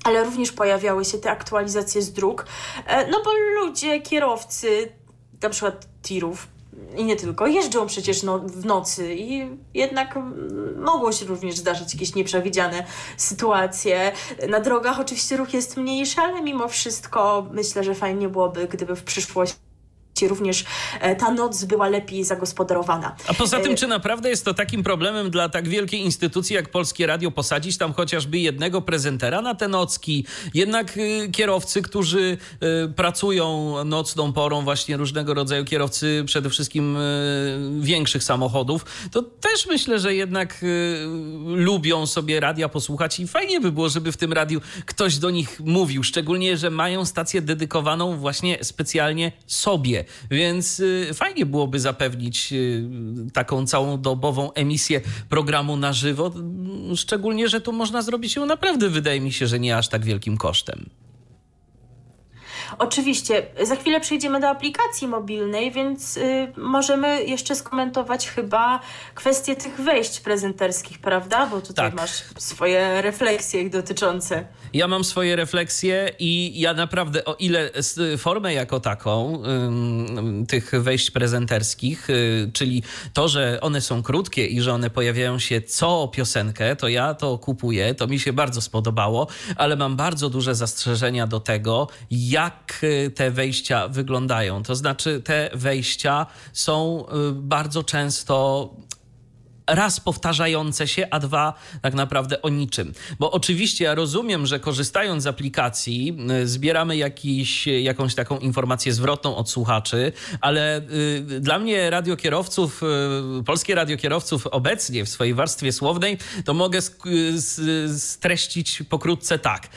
ale również pojawiały się te aktualizacje z dróg. E, No bo ludzie, kierowcy, na przykład tirów, i nie tylko, jeżdżą przecież no, w nocy i jednak mm, mogą się również zdarzyć jakieś nieprzewidziane sytuacje. Na drogach oczywiście ruch jest mniejszy, ale mimo wszystko myślę, że fajnie byłoby, gdyby w przyszłości również e, ta noc była lepiej zagospodarowana. A poza tym, E, czy naprawdę jest to takim problemem dla tak wielkiej instytucji jak Polskie Radio posadzić tam chociażby jednego prezentera na te nocki? Jednak y, kierowcy, którzy y, pracują nocną porą, właśnie różnego rodzaju kierowcy, przede wszystkim y, większych samochodów, to też myślę, że jednak lubią sobie radia posłuchać i fajnie by było, żeby w tym radiu ktoś do nich mówił, szczególnie, że mają stację dedykowaną właśnie specjalnie sobie, więc y, fajnie byłoby zapewnić y, taką całą dobową emisję programu na żywo, szczególnie, że tu można zrobić ją naprawdę, wydaje mi się, że nie aż tak wielkim kosztem. Oczywiście, za chwilę przejdziemy do aplikacji mobilnej, więc y, możemy jeszcze skomentować chyba kwestię tych wejść prezenterskich, prawda? Bo tutaj Tak. masz swoje refleksje ich dotyczące. Ja mam swoje refleksje i ja naprawdę, o ile formę jako taką ym, tych wejść prezenterskich, y, czyli to, że one są krótkie i że one pojawiają się co piosenkę, to ja to kupuję, to mi się bardzo spodobało, ale mam bardzo duże zastrzeżenia do tego, jak y, te wejścia wyglądają. To znaczy, te wejścia są y, bardzo często raz powtarzające się, a dwa tak naprawdę o niczym. Bo oczywiście ja rozumiem, że korzystając z aplikacji y, zbieramy jakiś, jakąś taką informację zwrotną od słuchaczy, ale y, dla mnie radiokierowców, y, polskie radiokierowców obecnie w swojej warstwie słownej, to mogę streścić pokrótce tak.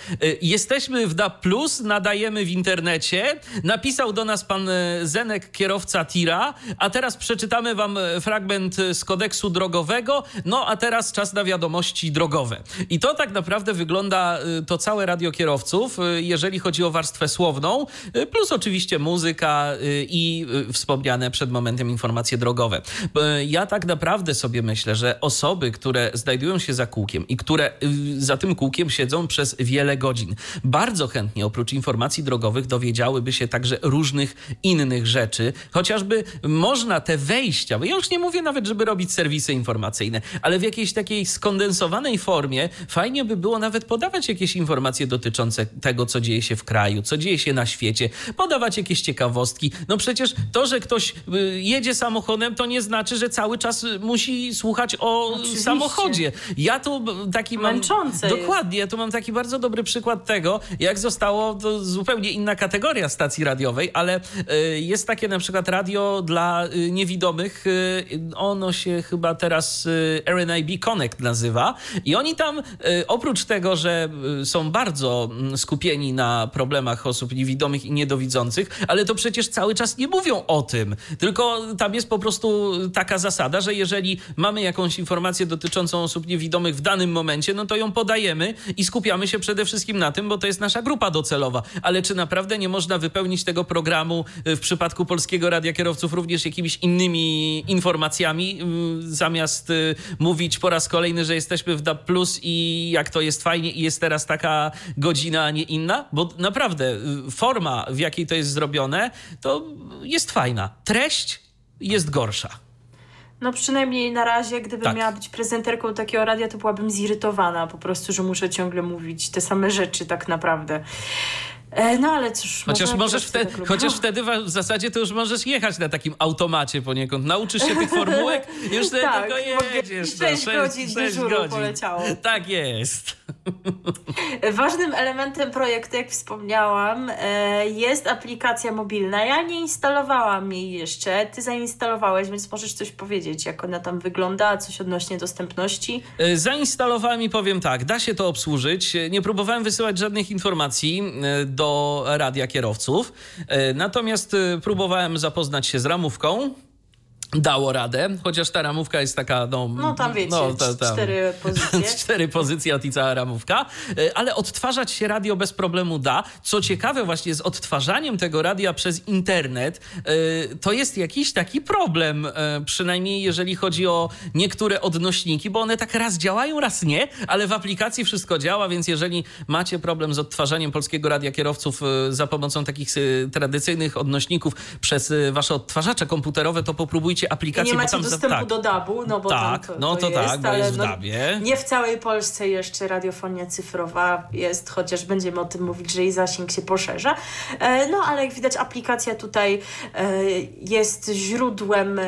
Jesteśmy w DA+, nadajemy w internecie, napisał do nas pan Zenek, kierowca tira, a teraz przeczytamy wam fragment z kodeksu drogowego, no a teraz czas na wiadomości drogowe. I to tak naprawdę wygląda y, to całe radio kierowców, y, jeżeli chodzi o warstwę słowną, y, plus oczywiście muzyka i wspomniane przed momentem informacje drogowe. Ja tak naprawdę sobie myślę, że osoby, które znajdują się za kółkiem i które za tym kółkiem siedzą przez wiele godzin, bardzo chętnie oprócz informacji drogowych dowiedziałyby się także różnych innych rzeczy, chociażby można te wejścia, ja już nie mówię nawet, żeby robić serwisy informacyjne, ale w jakiejś takiej skondensowanej formie fajnie by było nawet podawać jakieś informacje dotyczące tego, co dzieje się w kraju, co dzieje się na świecie, podawać jakieś ciekawostki. No przecież to, że ktoś y, jedzie samochodem, to nie znaczy, że cały czas musi słuchać o Oczywiście. samochodzie. Ja tu taki mam... Męczące Dokładnie, ja tu mam taki bardzo dobry przykład tego, jak zostało, to zupełnie inna kategoria stacji radiowej, ale y, jest takie na przykład radio dla y, niewidomych, ono się chyba teraz RNIB Connect nazywa i oni tam oprócz tego, że są bardzo mm, skupieni na problemach osób niewidomych i niedowidzących, ale to przecież cały czas nie mówią o tym, tylko tam jest po prostu taka zasada, że jeżeli mamy jakąś informację dotyczącą osób niewidomych w danym momencie, no to ją podajemy i skupiamy się przede wszystkim na tym, bo to jest nasza grupa docelowa. Ale czy naprawdę nie można wypełnić tego programu w przypadku Polskiego Radia Kierowców również jakimiś innymi informacjami, zamiast y, mówić po raz kolejny, że jesteśmy w DAB+, i jak to jest fajnie i jest teraz taka godzina, a nie inna? Bo naprawdę y, forma, w jakiej to jest zrobione, to jest fajna. Treść jest gorsza. No przynajmniej na razie, gdybym tak. miała być prezenterką takiego radia, to byłabym zirytowana po prostu, że muszę ciągle mówić te same rzeczy tak naprawdę. E, no ale cóż. Chociaż, możesz wtedy, chociaż wtedy w zasadzie to już możesz jechać na takim automacie poniekąd. Nauczysz się tych formułek, już wtedy tak, tylko jedziesz. 6, 6 godzin 6 godzin. poleciało. Tak jest. Ważnym elementem projektu, jak wspomniałam, e, jest aplikacja mobilna. Ja nie instalowałam jej jeszcze. Ty zainstalowałeś, więc możesz coś powiedzieć, jak ona tam wygląda, coś odnośnie dostępności. E, zainstalowałem i powiem tak, da się to obsłużyć. Nie próbowałem wysyłać żadnych informacji do radia kierowców. E, natomiast e, próbowałem zapoznać się z ramówką dało radę, chociaż ta ramówka jest taka, no... No tam wiecie, no, ta, ta, cztery pozycje. cztery pozycje i cała ramówka, e, ale odtwarzać się radio bez problemu da. Co ciekawe właśnie z odtwarzaniem tego radia przez internet, e, to jest jakiś taki problem, e, przynajmniej jeżeli chodzi o niektóre odnośniki, bo one tak raz działają, raz nie, ale w aplikacji wszystko działa, więc jeżeli macie problem z odtwarzaniem polskiego radia kierowców za pomocą takich tradycyjnych odnośników przez wasze odtwarzacze komputerowe, to popróbujcie uruchamiacie aplikację. I nie macie tam, dostępu tak. do DAB-u, no bo tak, to, no to, to tak, bo jest w no, DAB-ie. Nie w całej Polsce jeszcze radiofonia cyfrowa jest, chociaż będziemy o tym mówić, że jej zasięg się poszerza. E, no ale jak widać aplikacja tutaj e, jest źródłem e,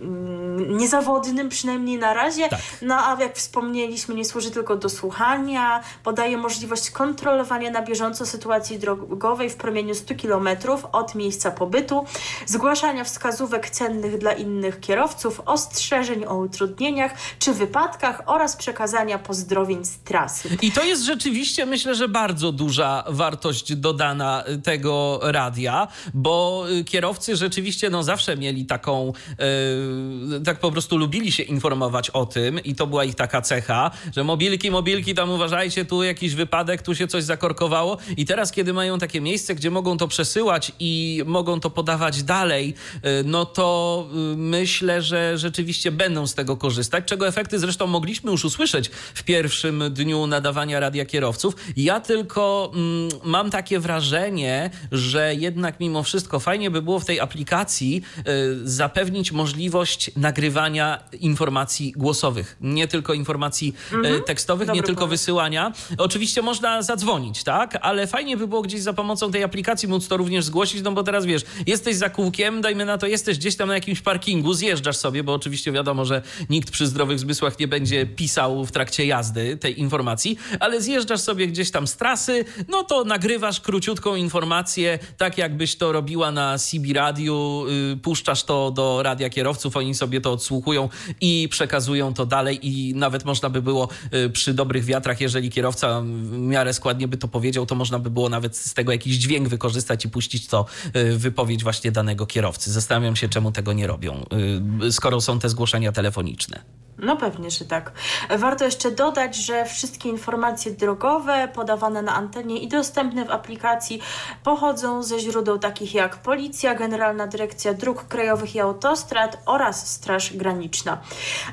mm, niezawodnym, przynajmniej na razie. Tak. No a jak wspomnieliśmy, nie służy tylko do słuchania, podaje możliwość kontrolowania na bieżąco sytuacji drogowej w promieniu 100 km od miejsca pobytu, zgłaszania wskazówek cennych dla innych kierowców, ostrzeżeń o utrudnieniach czy wypadkach oraz przekazania pozdrowień z trasy. I to jest rzeczywiście, myślę, że bardzo duża wartość dodana tego radia, bo kierowcy rzeczywiście no, zawsze mieli taką, yy, tak po prostu lubili się informować o tym i to była ich taka cecha, że mobilki, mobilki, tam uważajcie, tu jakiś wypadek, tu się coś zakorkowało i teraz, kiedy mają takie miejsce, gdzie mogą to przesyłać i mogą to podawać dalej, yy, no to myślę, że rzeczywiście będą z tego korzystać, czego efekty zresztą mogliśmy już usłyszeć w pierwszym dniu nadawania radia kierowców. Ja tylko mm, mam takie wrażenie, że jednak mimo wszystko fajnie by było w tej aplikacji y, zapewnić możliwość nagrywania informacji głosowych, nie tylko informacji mm-hmm. tekstowych, Dobry nie tylko wysyłania. Oczywiście można zadzwonić, tak, ale fajnie by było gdzieś za pomocą tej aplikacji móc to również zgłosić, no bo teraz wiesz, jesteś za kółkiem, dajmy na to, jesteś gdzieś tam na jakimś parkingu, parkingu, zjeżdżasz sobie, bo oczywiście wiadomo, że nikt przy zdrowych zmysłach nie będzie pisał w trakcie jazdy tej informacji, ale zjeżdżasz sobie gdzieś tam z trasy, no to nagrywasz króciutką informację, tak jakbyś to robiła na CB Radiu, yy, puszczasz to do radia kierowców, oni sobie to odsłuchują i przekazują to dalej i nawet można by było yy, przy dobrych wiatrach, jeżeli kierowca w miarę składnie by to powiedział, to można by było nawet z tego jakiś dźwięk wykorzystać i puścić to yy, wypowiedź właśnie danego kierowcy. Zastanawiam się, czemu tego nie robią, yy, skoro są te zgłoszenia telefoniczne. No pewnie, że tak. Warto jeszcze dodać, że wszystkie informacje drogowe podawane na antenie i dostępne w aplikacji pochodzą ze źródeł takich jak Policja, Generalna Dyrekcja Dróg Krajowych i Autostrad oraz Straż Graniczna.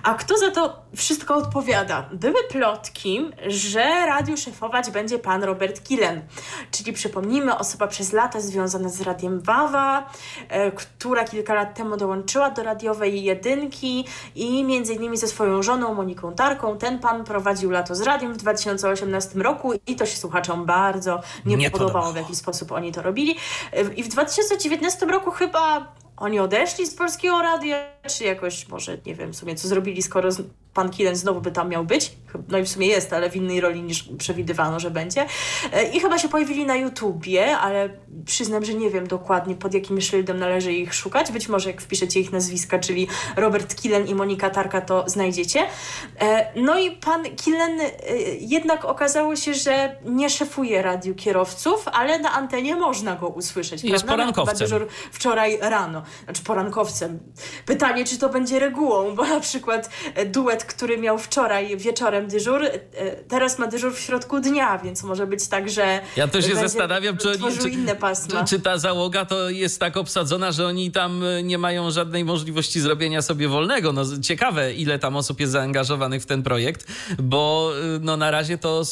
A kto za to wszystko odpowiada? Były plotki, że radiu szefować będzie pan Robert Killen, czyli przypomnijmy, osoba przez lata związana z Radiem Wawa, e, która kilka lat temu dołączyła do radiowej jedynki i między innymi ze swoją żoną Moniką Tarką. Ten pan prowadził lato z radiem w 2018 roku i to się słuchaczom bardzo nie, Nie podobało, podobało. w jaki sposób oni to robili. I w 2019 roku chyba oni odeszli z polskiego radia, czy jakoś może nie wiem w sumie co zrobili, skoro pan Kilen znowu by tam miał być. No i w sumie jest, ale w innej roli niż przewidywano, że będzie. E, I chyba się pojawili na YouTubie, ale przyznam, że nie wiem dokładnie pod jakim szyldem należy ich szukać. Być może jak wpiszecie ich nazwiska, czyli Robert Kilen i Monika Tarka, to znajdziecie. E, No i pan Kilen e, jednak okazało się, że nie szefuje radiu kierowców, ale na antenie można go usłyszeć. Jest prawda? Porankowcem. dyżur wczoraj rano, znaczy porankowcem. Pytanie, czy to będzie regułą, bo na przykład e, duet, który miał wczoraj wieczorem dyżur, e, teraz ma dyżur w środku dnia, więc może być tak, że Ja to się zastanawiam, czy, oni, czy, inne pasma. czy ta załoga to jest tak obsadzona, że oni tam y, nie mają żadnej możliwości zrobienia sobie wolnego. No, ciekawe, ile tam osób jest zaangażowanych w ten projekt, bo no, na razie to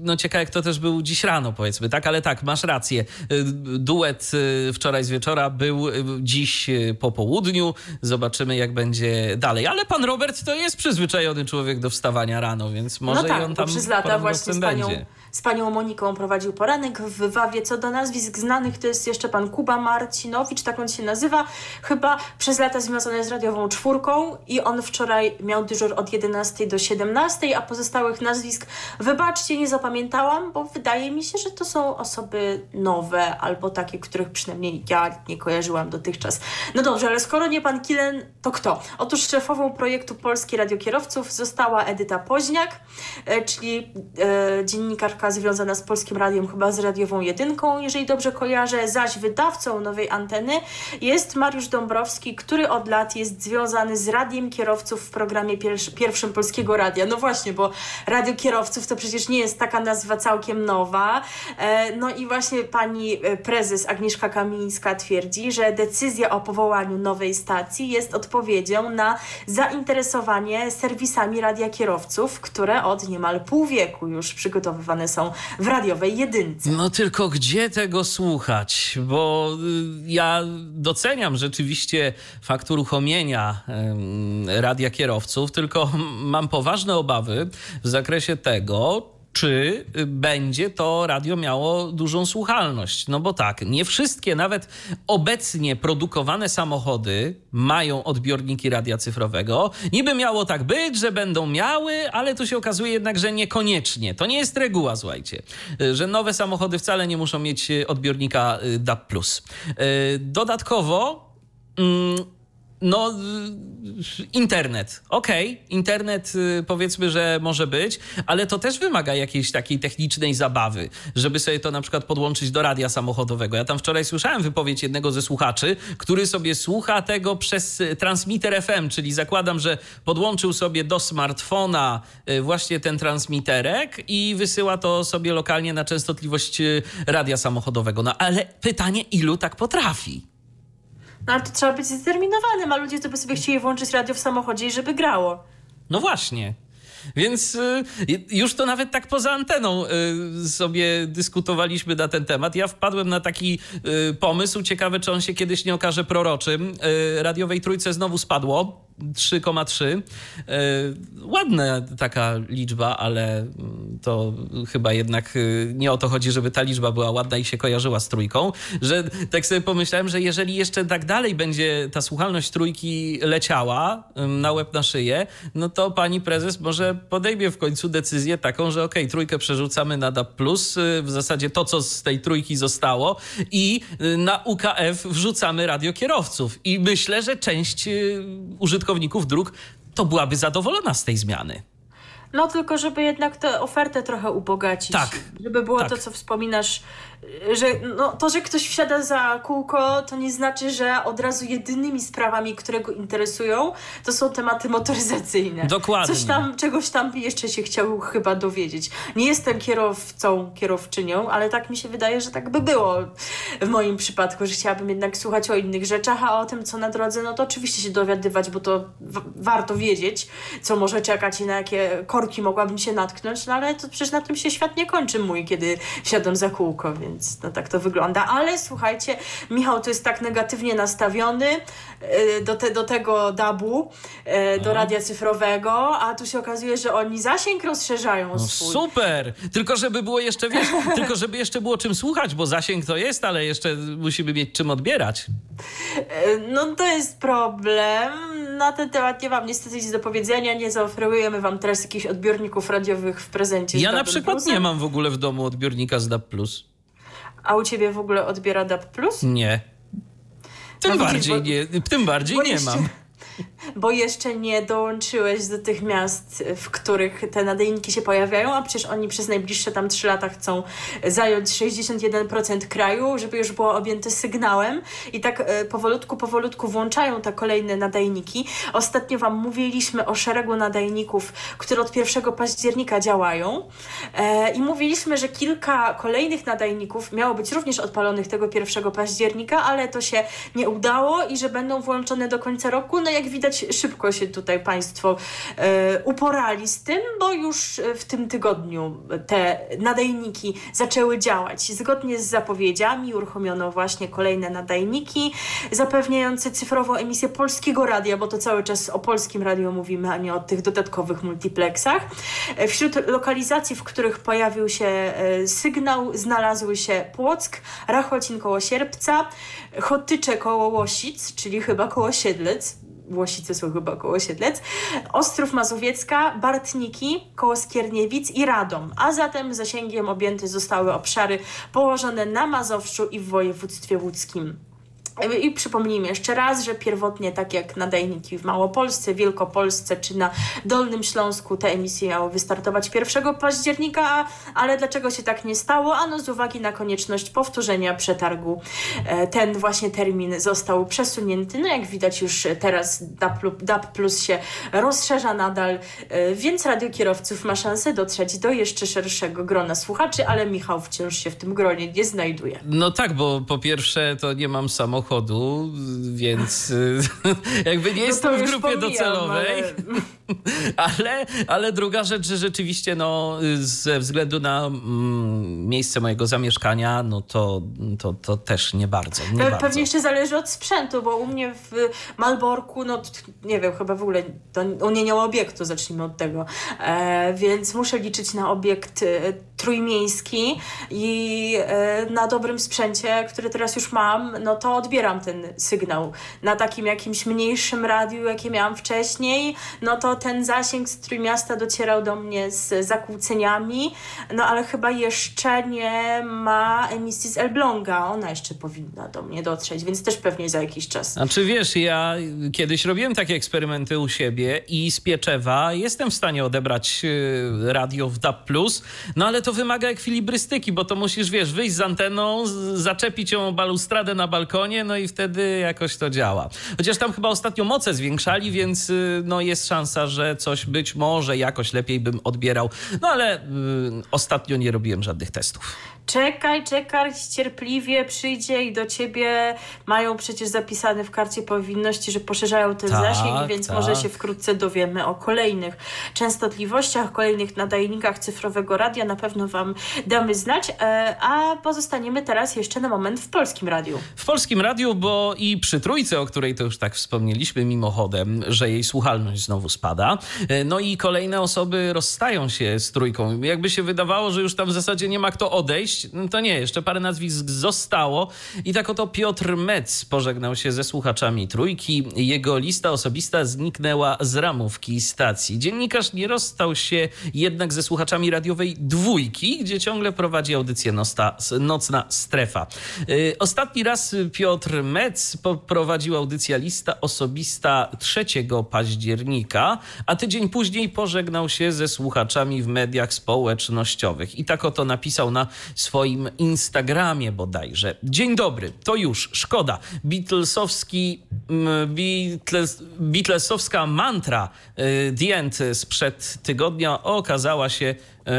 no, ciekawe, kto też był dziś rano, powiedzmy, tak? Ale tak, masz rację. Duet wczoraj z wieczora był y, dziś y, po południu. Zobaczymy, jak będzie dalej. Ale pan Robert to jest przyzwyczajony człowiek do wstawania rano, więc może no tak, i on tam przez lata właśnie z panią, będzie. z panią Moniką prowadził poranek w Wawie. Co do nazwisk znanych, to jest jeszcze pan Kuba Marcinowicz, tak on się nazywa. Chyba przez lata związany z radiową czwórką i on wczoraj miał dyżur od 11 do 17, a pozostałych nazwisk wybaczcie, nie zapamiętałam, bo wydaje mi się, że to są osoby nowe albo takie, których przynajmniej ja nie kojarzyłam dotychczas. No dobrze, ale skoro nie pan Kilen, to kto? Otóż szefową projektu Polski Radiokierowców została Edyta Poźniak, e, czyli e, dziennikarka związana z Polskim Radiem, chyba z radiową jedynką, jeżeli dobrze kojarzę, zaś wydawcą nowej anteny jest Mariusz Dąbrowski, który od lat jest związany z Radiem Kierowców w programie pierwszy, pierwszym Polskiego Radia. No właśnie, bo Radio Kierowców to przecież nie jest taka nazwa całkiem nowa. E, no i właśnie pani prezes Agnieszka Kamińska twierdzi, że decyzja o powołaniu nowej stacji jest odpowiedzią na zainteresowanie serwisami radia kierowców, które od niemal pół wieku już przygotowywane są w radiowej jedynce. No tylko gdzie tego słuchać? Bo y, ja doceniam rzeczywiście fakt uruchomienia radia kierowców, tylko mam poważne obawy w zakresie tego, czy y, będzie to radio miało dużą słuchalność. No bo tak, nie wszystkie, nawet obecnie produkowane samochody mają odbiorniki radia cyfrowego. Niby miało tak być, że będą miały, ale tu się okazuje jednak, że niekoniecznie. To nie jest reguła, słuchajcie, y, że nowe samochody wcale nie muszą mieć y, odbiornika DAB+. Dodatkowo... Mm, no, y, internet. Okej, internet y, powiedzmy, że może być, ale to też wymaga jakiejś takiej technicznej zabawy, żeby sobie to na przykład podłączyć do radia samochodowego. Ja tam wczoraj słyszałem wypowiedź jednego ze słuchaczy, który sobie słucha tego przez y, transmitter FM, czyli zakładam, że podłączył sobie do smartfona właśnie ten transmiterek i wysyła to sobie lokalnie na częstotliwość radia samochodowego. No ale pytanie, ilu tak potrafi? No ale to trzeba być zdeterminowanym, a ludzie to by sobie chcieli włączyć radio w samochodzie i żeby grało. No właśnie. Więc y, już to nawet tak poza anteną y, sobie dyskutowaliśmy na ten temat. Ja wpadłem na taki y, pomysł, ciekawe czy on się kiedyś nie okaże proroczym. Radiowej trójce znowu spadło. 3,3. Ładna taka liczba, ale to chyba jednak nie o to chodzi, żeby ta liczba była ładna i się kojarzyła z trójką, że tak sobie pomyślałem, że jeżeli jeszcze tak dalej będzie ta słuchalność trójki leciała na łeb na szyję, no to pani prezes może podejmie w końcu decyzję taką, że okej, okay, trójkę przerzucamy na DAB+, w zasadzie to, co z tej trójki zostało i na UKF wrzucamy radiokierowców. I myślę, że część użytkowników dróg to byłaby zadowolona z tej zmiany. No tylko, żeby jednak tę ofertę trochę ubogacić. Tak. Żeby było tak. to, co wspominasz, że no, to, że ktoś wsiada za kółko, to nie znaczy, że od razu jedynymi sprawami, które go interesują, to są tematy motoryzacyjne. Dokładnie. Coś tam, czegoś tam jeszcze się chciał chyba dowiedzieć. Nie jestem kierowcą, kierowczynią, ale tak mi się wydaje, że tak by było w moim przypadku, że chciałabym jednak słuchać o innych rzeczach, a o tym, co na drodze, no to oczywiście się dowiadywać, bo to warto wiedzieć, co może czekać i na jakie korki mogłabym się natknąć, no ale to przecież na tym się świat nie kończy mój, kiedy wsiadam za kółko, więc no tak to wygląda. Ale słuchajcie, Michał to jest tak negatywnie nastawiony e, do, te, do tego dabu, e, do radia cyfrowego, a tu się okazuje, że oni zasięg rozszerzają no swój. Super! Tylko żeby było jeszcze, wiesz, tylko żeby jeszcze było czym słuchać, bo zasięg to jest, ale jeszcze musimy mieć czym odbierać. E, no to jest problem. Na ten temat nie mam niestety nic do powiedzenia. Nie zaoferujemy wam teraz jakichś odbiorników radiowych w prezencie. Ja na przykład nie mam w ogóle w domu odbiornika z DAB+. A u ciebie w ogóle odbiera DAB+. Nie. Tym no bardziej widzisz, bo, nie, tym bardziej nie mam bo jeszcze nie dołączyłeś do tych miast, w których te nadajniki się pojawiają, a przecież oni przez najbliższe tam 3 lata chcą zająć 61% kraju, żeby już było objęte sygnałem i tak e, powolutku, powolutku włączają te kolejne nadajniki. Ostatnio Wam mówiliśmy o szeregu nadajników, które od 1 października działają e, i mówiliśmy, że kilka kolejnych nadajników miało być również odpalonych tego 1 października, ale to się nie udało i że będą włączone do końca roku. No jak widać szybko się tutaj Państwo e, uporali z tym, bo już w tym tygodniu te nadajniki zaczęły działać. Zgodnie z zapowiedziami uruchomiono właśnie kolejne nadajniki zapewniające cyfrową emisję polskiego radia, bo to cały czas o polskim radio mówimy, a nie o tych dodatkowych multiplexach. E, wśród lokalizacji, w których pojawił się e, sygnał, znalazły się Płock, Rachocin koło Sierpca, Chotycze koło Łosic, czyli chyba koło Siedlec, Łosice są chyba koło Siedlec, Ostrów Mazowiecka, Bartniki koło Skierniewic i Radom, a zatem zasięgiem objęte zostały obszary położone na Mazowszu i w województwie łódzkim. I przypomnijmy jeszcze raz, że pierwotnie, tak jak nadajniki w Małopolsce, Wielkopolsce czy na Dolnym Śląsku, te emisje miały wystartować 1 października, ale dlaczego się tak nie stało? Ano z uwagi na konieczność powtórzenia przetargu. E, ten właśnie termin został przesunięty. No jak widać już teraz DAB Plus się rozszerza nadal, e, więc radiokierowców ma szansę dotrzeć do jeszcze szerszego grona słuchaczy, ale Michał wciąż się w tym gronie nie znajduje. No tak, bo po pierwsze to nie mam samochodu, samochodu, więc jakby nie no jestem w grupie docelowej. Ale... ale... Ale, druga rzecz, że rzeczywiście no, ze względu na mm, miejsce mojego zamieszkania, no to, to, to też nie bardzo. Nie Pe bardzo. Pewnie jeszcze zależy od sprzętu, bo u mnie w Malborku, no nie wiem, chyba w ogóle to mnie nie ma obiektu, zacznijmy od tego. E, więc muszę liczyć na obiekt e, trójmiejski i e, na dobrym sprzęcie, który teraz już mam, no to odbieram ten sygnał. Na takim jakimś mniejszym radiu, jakie miałam wcześniej, no to ten zasięg z Trójmiasta docierał do mnie z zakłóceniami, no ale chyba jeszcze nie ma emisji z Elbląga. Ona jeszcze powinna do mnie dotrzeć, więc też pewnie za jakiś czas. Znaczy wiesz, ja kiedyś robiłem takie eksperymenty u siebie i z Pieczewa jestem w stanie odebrać y, radio w DAB+, no ale to wymaga ekwilibrystyki, bo to musisz, wiesz, wyjść z anteną, zaczepić ją o balustradę na balkonie, no i wtedy jakoś to działa. Chociaż tam chyba ostatnio moce zwiększali, więc y, no jest szansa, że coś być może jakoś lepiej bym odbierał. No ale y, ostatnio nie robiłem żadnych testów. Czekaj, czekaj, cierpliwie przyjdzie i do ciebie mają przecież zapisane w karcie powinności, że poszerzają ten tak, zasięg, więc tak. może się wkrótce dowiemy o kolejnych częstotliwościach, kolejnych nadajnikach cyfrowego radia. Na pewno Wam damy znać, e, a pozostaniemy teraz jeszcze na moment w polskim radiu. W polskim radiu, bo i przy trójce, o której to już tak wspomnieliśmy mimochodem, że jej słuchalność znowu spada. E, No i kolejne osoby rozstają się z trójką. Jakby się wydawało, że już tam w zasadzie nie ma kto odejść, no to nie, jeszcze parę nazwisk zostało. I tak oto Piotr Metz pożegnał się ze słuchaczami trójki. Jego lista osobista zniknęła z ramówki stacji. Dziennikarz nie rozstał się jednak ze słuchaczami radiowej dwójki, gdzie ciągle prowadzi audycję Nosta, Nocna Strefa. Yy, Ostatni raz Piotr Metz poprowadził audycję Lista Osobista 3 października, a tydzień później pożegnał się ze słuchaczami w mediach społecznościowych. I tak oto napisał na swoim Instagramie bodajże. Dzień dobry, to już, szkoda. Beatlesowski, mm, Beatles, Beatlesowska mantra y, The End sprzed tygodnia okazała się y,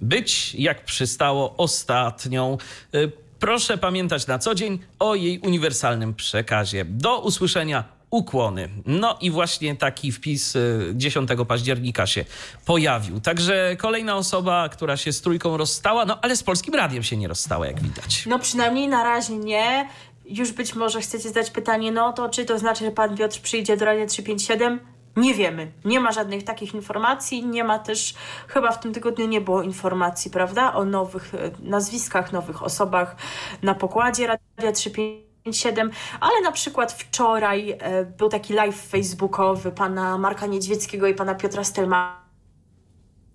być, jak przystało, ostatnią. Y, Proszę pamiętać na co dzień o jej uniwersalnym przekazie. Do usłyszenia. Ukłony. No i właśnie taki wpis y, 10 października się pojawił. Także kolejna osoba, która się z trójką rozstała, no ale z polskim radiem się nie rozstała, jak widać. No przynajmniej na razie nie. Już być może chcecie zadać pytanie, no to czy to znaczy, że pan Piotr przyjdzie do Radia 357? Nie wiemy. Nie ma żadnych takich informacji. Nie ma też, chyba w tym tygodniu nie było informacji, prawda, o nowych e, nazwiskach, nowych osobach na pokładzie Radia 357. Ale na przykład wczoraj e, był taki live facebookowy pana Marka Niedźwieckiego i pana Piotra Stelmana.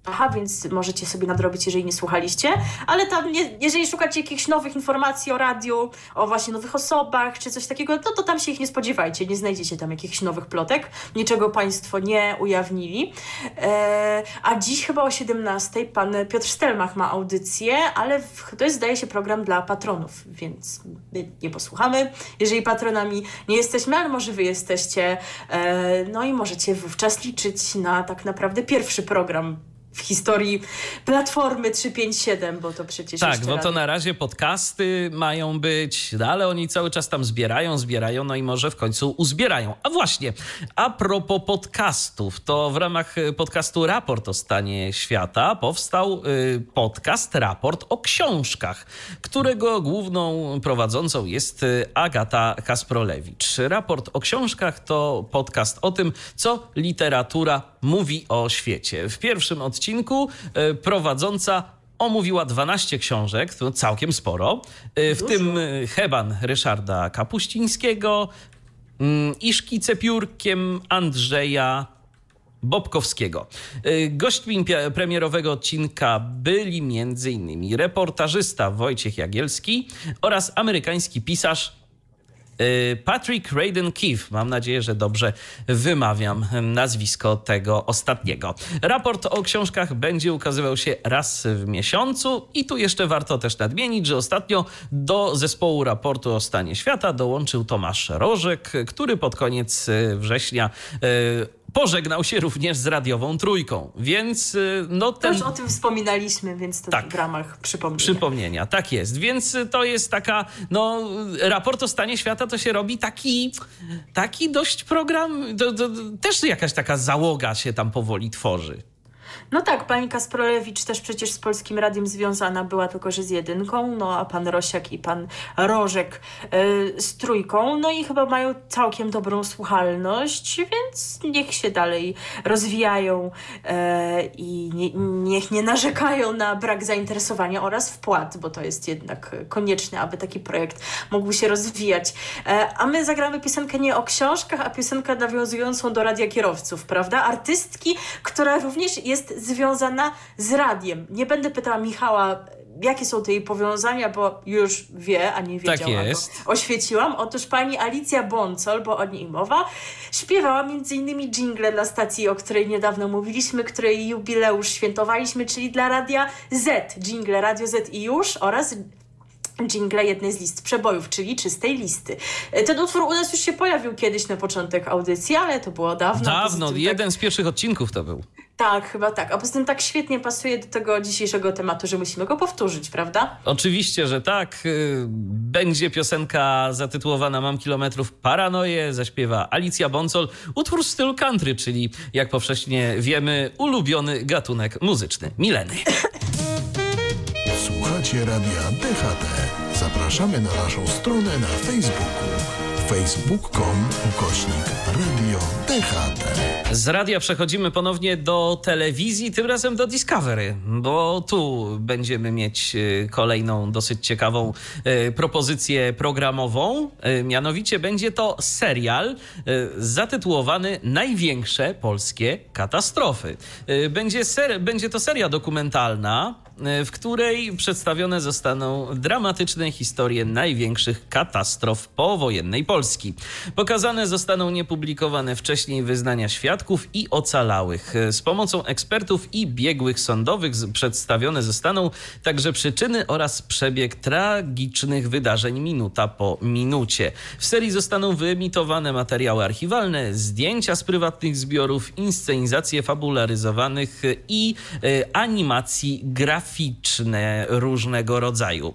Aha, więc możecie sobie nadrobić, jeżeli nie słuchaliście, ale tam, nie, jeżeli szukacie jakichś nowych informacji o radiu, o właśnie nowych osobach, czy coś takiego, no to tam się ich nie spodziewajcie, nie znajdziecie tam jakichś nowych plotek, niczego Państwo nie ujawnili. E, a dziś chyba o 17 pan Piotr Stelmach ma audycję, ale w, to jest, zdaje się, program dla patronów, więc my nie posłuchamy. Jeżeli patronami nie jesteśmy, ale może Wy jesteście, e, no i możecie wówczas liczyć na tak naprawdę pierwszy program w historii Platformy 357, bo to przecież Tak, bo to na razie podcasty mają być, no ale oni cały czas tam zbierają, zbierają, no i może w końcu uzbierają. A właśnie, a propos podcastów, to w ramach y, podcastu Raport o stanie świata powstał y, podcast Raport o książkach, którego główną prowadzącą jest y, Agata Kasprolewicz. Raport o książkach to podcast o tym, co literatura mówi o świecie. W pierwszym odcinku y, prowadząca omówiła 12 książek, to całkiem sporo, y, w tym y, Heban Ryszarda Kapuścińskiego mm, i Szkice piórkiem Andrzeja Bobkowskiego. Gośćmi premierowego odcinka byli m.in. reportażysta Wojciech Jagielski oraz amerykański pisarz Patrick Radden Keefe. Mam nadzieję, że dobrze wymawiam nazwisko tego ostatniego. Raport o książkach będzie ukazywał się raz w miesiącu i tu jeszcze warto też nadmienić, że ostatnio do zespołu raportu o stanie świata dołączył Tomasz Rożek, który pod koniec y, września y, pożegnał się również z radiową trójką. Więc y, no ten już o tym wspominaliśmy, więc to Tak. w ramach przypomnienia. przypomnienia. Tak jest. Więc to jest taka, no, raport o stanie świata to się robi taki, taki dość program, to, to, też jakaś taka załoga się tam powoli tworzy. No tak, pani Kasprolewicz też przecież z Polskim Radiem związana była, tylko że z jedynką, no a pan Rosiak i pan Rożek y, z trójką, no i chyba mają całkiem dobrą słuchalność, więc niech się dalej rozwijają e, i nie, niech nie narzekają na brak zainteresowania oraz wpłat, bo to jest jednak konieczne, aby taki projekt mógł się rozwijać. E, a my zagramy piosenkę nie o książkach, a piosenkę nawiązującą do radia kierowców, prawda? Artystki, która również jest związana z radiem. Nie będę pytała Michała, jakie są te jej powiązania, bo już wie, a nie wiedziała. Tak jest. Oświeciłam. Otóż pani Alicja Boncol, bo o niej mowa, śpiewała m.in. jingle dla stacji, o której niedawno mówiliśmy, której jubileusz świętowaliśmy, czyli dla Radia Z. Jingle Radio Z i już oraz jingle jednej z list przebojów, czyli czystej listy. E, Ten utwór u nas już się pojawił kiedyś na początek audycji, ale to było dawno. Dawno, tak- jeden z pierwszych odcinków to był. Tak, chyba tak. A poza tym tak świetnie pasuje do tego dzisiejszego tematu, że musimy go powtórzyć, prawda? Oczywiście, że tak. Y, będzie piosenka zatytułowana Mam kilometrów paranoję, zaśpiewa Alicja Boncol. Utwór w stylu country, czyli jak powszechnie wiemy, ulubiony gatunek muzyczny. Mileny. Słuchacie radia DHT. Zapraszamy na naszą stronę na Facebooku facebook.com ukośnik radio DHT. Z radia przechodzimy ponownie do telewizji, tym razem do Discovery, bo tu będziemy mieć y, kolejną dosyć ciekawą y, propozycję programową. Y, mianowicie będzie to serial zatytułowany Największe polskie katastrofy. Będzie, ser, będzie to seria dokumentalna w której przedstawione zostaną dramatyczne historie największych katastrof powojennej Polski. Pokazane zostaną niepublikowane wcześniej wyznania świadków i ocalałych. Z pomocą ekspertów i biegłych sądowych przedstawione zostaną także przyczyny oraz przebieg tragicznych wydarzeń minuta po minucie. W serii zostaną wyemitowane materiały archiwalne, zdjęcia z prywatnych zbiorów, inscenizacje fabularyzowanych i e, animacji graficznej graficzne różnego rodzaju.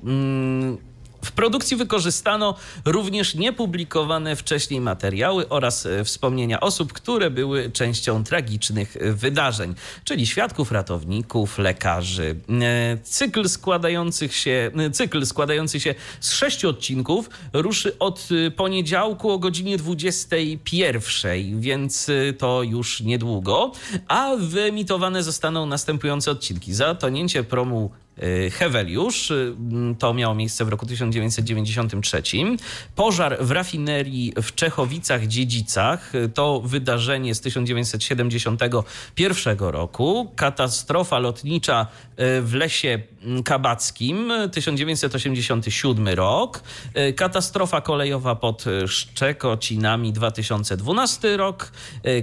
W produkcji wykorzystano również niepublikowane wcześniej materiały oraz e, wspomnienia osób, które były częścią tragicznych wydarzeń, czyli świadków, ratowników, lekarzy. E, cykl, składających się, e, cykl składający się z sześciu odcinków ruszy od poniedziałku o godzinie 21, więc to już niedługo, a wyemitowane zostaną następujące odcinki. Zatonięcie promu Heweliusz. Y, to miało miejsce w roku 1993. Pożar w rafinerii w Czechowicach-Dziedzicach. Y, to wydarzenie z 1971 roku. Katastrofa lotnicza w lesie kabackim 1987 rok. Katastrofa kolejowa pod Szczekocinami 2012 rok.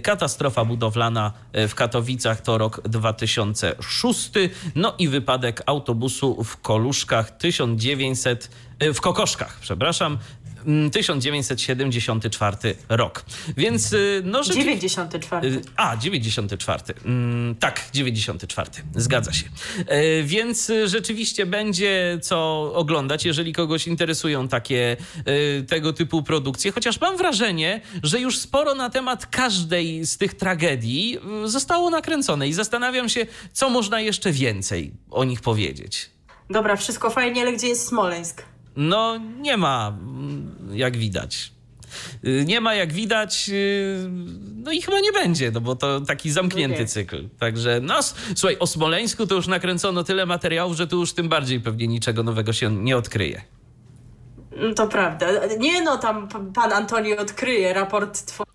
Katastrofa budowlana w Katowicach to rok 2006. No i wypadek autobusowy autobusu w Koluszkach 1900, e, w Kokoszkach, przepraszam, 1974 mm, rok. Więc e, no że... 94. E, a, 94. Mm, tak, 94. Zgadza się. Więc rzeczywiście będzie co oglądać, jeżeli kogoś interesują takie tego typu produkcje. Chociaż mam wrażenie, że już sporo na temat każdej z tych tragedii zostało nakręcone i zastanawiam się, co można jeszcze więcej o nich powiedzieć. Dobra, wszystko fajnie, ale gdzie jest Smoleńsk? No, nie ma, mm, jak widać. Y, nie ma jak widać, y, no i chyba nie będzie, no bo to taki zamknięty okay. cykl. Także, no słuchaj, o Smoleńsku to już nakręcono tyle materiałów, że tu już tym bardziej pewnie niczego nowego się nie odkryje. Mm, to prawda. Nie no, tam pan Antoni odkryje raport tworzy.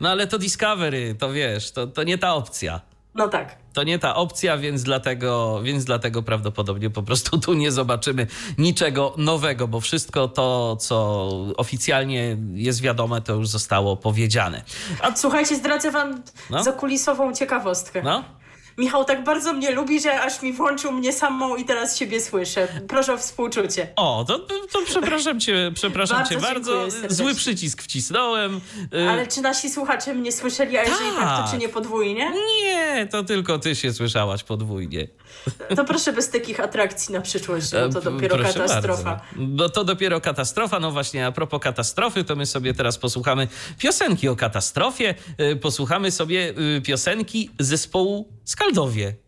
No ale to Discovery, to wiesz, to, to nie ta opcja. No tak. To nie ta opcja, więc dlatego, więc dlatego prawdopodobnie po prostu tu nie zobaczymy niczego nowego, bo wszystko to, co oficjalnie jest wiadome, to już zostało powiedziane. A słuchajcie, zdradzę wam no? zakulisową ciekawostkę. No? Michał tak bardzo mnie lubi, że aż mi włączył mnie samą i teraz siebie słyszę. Proszę o współczucie. O, to, to przepraszam cię, przepraszam bardzo cię bardzo. Zły przycisk wcisnąłem. Y, Ale czy nasi słuchacze mnie słyszeli, a jeżeli tak, tak to czy nie podwójnie? Nie, to tylko ty się słyszałaś podwójnie. To proszę bez takich atrakcji na przyszłość, bo to dopiero proszę katastrofa. Bardzo. Bo to dopiero katastrofa. No właśnie, a propos katastrofy, to my sobie teraz posłuchamy piosenki o katastrofie. Y, posłuchamy sobie y, piosenki zespołu Skaldowie.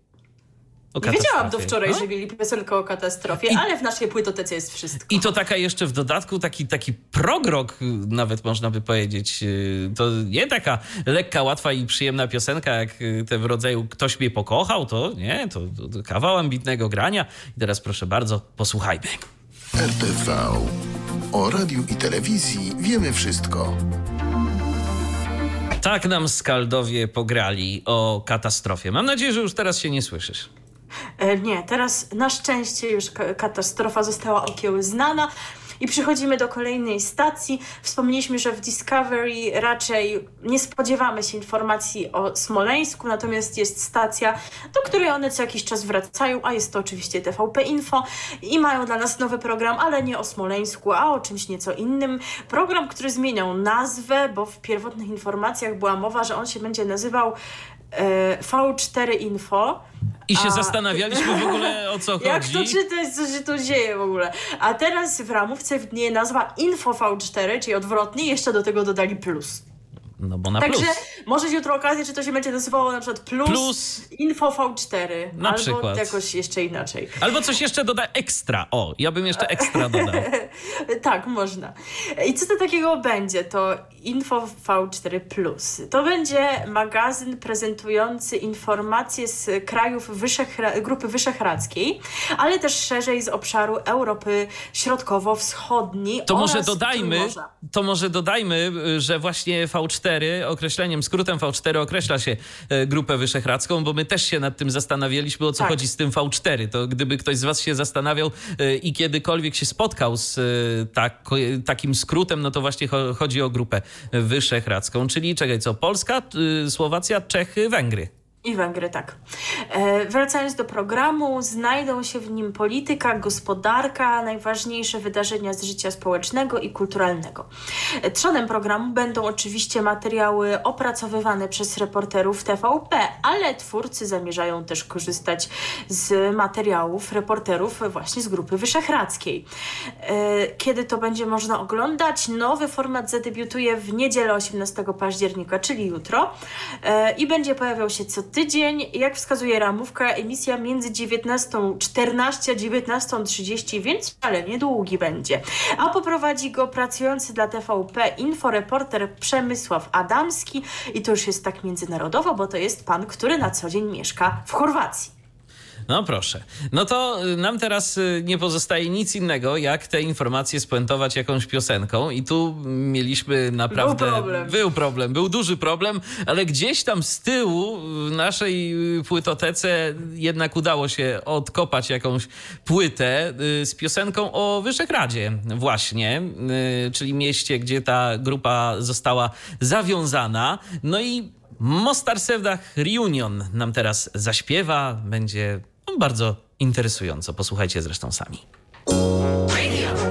Nie wiedziałam do wczoraj, no? że mieli piosenkę o katastrofie, I, ale w naszej płytotece jest wszystko. I to taka jeszcze w dodatku, taki, taki progrok nawet można by powiedzieć. Y, to nie taka lekka, łatwa i przyjemna piosenka, jak y, te w rodzaju Ktoś mnie pokochał, to nie, to, to, to kawał ambitnego grania. I teraz proszę bardzo, posłuchajmy. RTV. O radiu i telewizji wiemy wszystko. Tak nam Skaldowie pograli o katastrofie. Mam nadzieję, że już teraz się nie słyszysz. E, nie, teraz na szczęście już katastrofa została okiełznana. I przechodzimy do kolejnej stacji. Wspomnieliśmy, że w Discovery raczej nie spodziewamy się informacji o Smoleńsku, natomiast jest stacja, do której one co jakiś czas wracają, a jest to oczywiście TVP Info i mają dla nas nowy program, ale nie o Smoleńsku, a o czymś nieco innym. Program, który zmieniał nazwę, bo w pierwotnych informacjach była mowa, że on się będzie nazywał e, V4 Info. I się a... zastanawialiśmy w ogóle o co chodzi. Jak to czytać, co się tu dzieje w ogóle. A teraz w ramówce widnieje nazwa Info V4, czyli odwrotnie, jeszcze do tego dodali plus. No bo na Także plus. może jutro okazję, czy to się będzie nazywało na przykład plus, plus info V4. Na albo przykład. jakoś jeszcze inaczej. Albo coś jeszcze doda ekstra. O, ja bym jeszcze ekstra dodał. tak, można. I co to takiego będzie? To Info V4 Plus. To będzie magazyn prezentujący informacje z krajów Wyszehra Grupy Wyszehradzkiej, ale też szerzej z obszaru Europy Środkowo-Wschodniej. To może dodajmy, to może dodajmy, że właśnie V4 określeniem, skrótem V4 określa się e, Grupę Wyszehradzką, bo my też się nad tym zastanawialiśmy, o co tak. chodzi z tym V4. To gdyby ktoś z was się zastanawiał e, i kiedykolwiek się spotkał z e, tak, takim skrótem, no to właśnie chodzi o Grupę Wyszehradzką, czyli czekaj, co? Polska, Słowacja, Czechy, Węgry. I Węgry, tak. E, wracając do programu, znajdą się w nim polityka, gospodarka, najważniejsze wydarzenia z życia społecznego i kulturalnego. E, trzonem programu będą oczywiście materiały opracowywane przez reporterów TVP, ale twórcy zamierzają też korzystać z materiałów reporterów właśnie z Grupy Wyszehradzkiej. E, kiedy to będzie można oglądać? Nowy format zadebiutuje w niedzielę 18 października, czyli jutro e, i będzie pojawiał się co tydzień, jak wskazuje ramówka, emisja między 19.14 a 19.30, więc wcale niedługi będzie. A poprowadzi go pracujący dla TVP inforeporter Przemysław Adamski i to już jest tak międzynarodowo, bo to jest pan, który na co dzień mieszka w Chorwacji. No proszę. No to y, nam teraz y, nie pozostaje nic innego, jak te informacje spuentować jakąś piosenką. I tu mieliśmy naprawdę. Był problem. Był problem, był duży problem, ale gdzieś tam z tyłu w naszej y, płytotece jednak udało się odkopać jakąś płytę z piosenką o Wyszekradzie, właśnie, czyli mieście, gdzie ta grupa została zawiązana. No i Mostar Reunion nam teraz zaśpiewa. Będzie bardzo interesująco. Posłuchajcie zresztą sami.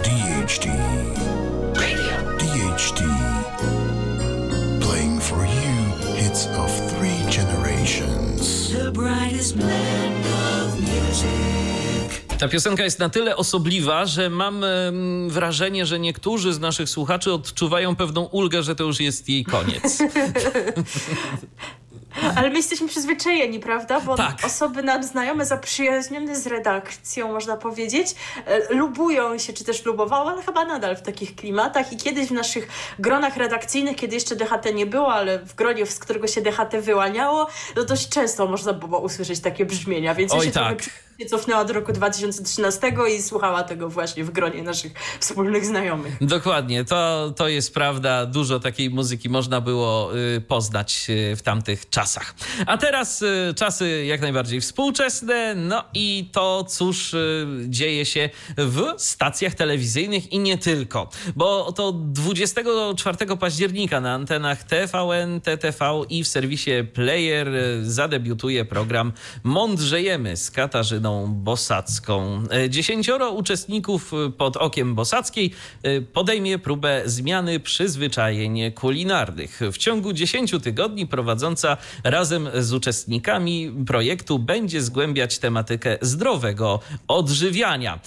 DHD. DHD. Playing for you hits of three generations. The brightest blend of music. Ta piosenka jest na tyle osobliwa, że mam wrażenie, że niektórzy z naszych słuchaczy odczuwają pewną ulgę, że to już jest jej koniec. Ale my jesteśmy przyzwyczajeni, prawda? Bo tak. osoby nam znajome, zaprzyjaźnione z redakcją, można powiedzieć, e, lubują się, czy też lubowały, ale chyba nadal w takich klimatach. I kiedyś w naszych gronach redakcyjnych, kiedy jeszcze DHT nie było, ale w gronie, z którego się DHT wyłaniało, no dość często można było usłyszeć takie brzmienia. Więc Oj, ja się tak. Się cofnęła do roku 2013 i słuchała tego właśnie w gronie naszych wspólnych znajomych. Dokładnie, to, to jest prawda. Dużo takiej muzyki można było y, poznać y, w tamtych czasach. A teraz y, czasy jak najbardziej współczesne, no i to, cóż dzieje się w stacjach telewizyjnych i nie tylko. Bo to 24 października na antenach TVN, TTV i w serwisie Player zadebiutuje program Mądrzejemy z Katarzyną Bosacką. E, dziesięcioro uczestników e, pod okiem Bosackiej e, podejmie próbę zmiany przyzwyczajeń kulinarnych. W ciągu 10 tygodni prowadząca razem z uczestnikami projektu będzie zgłębiać tematykę zdrowego odżywiania.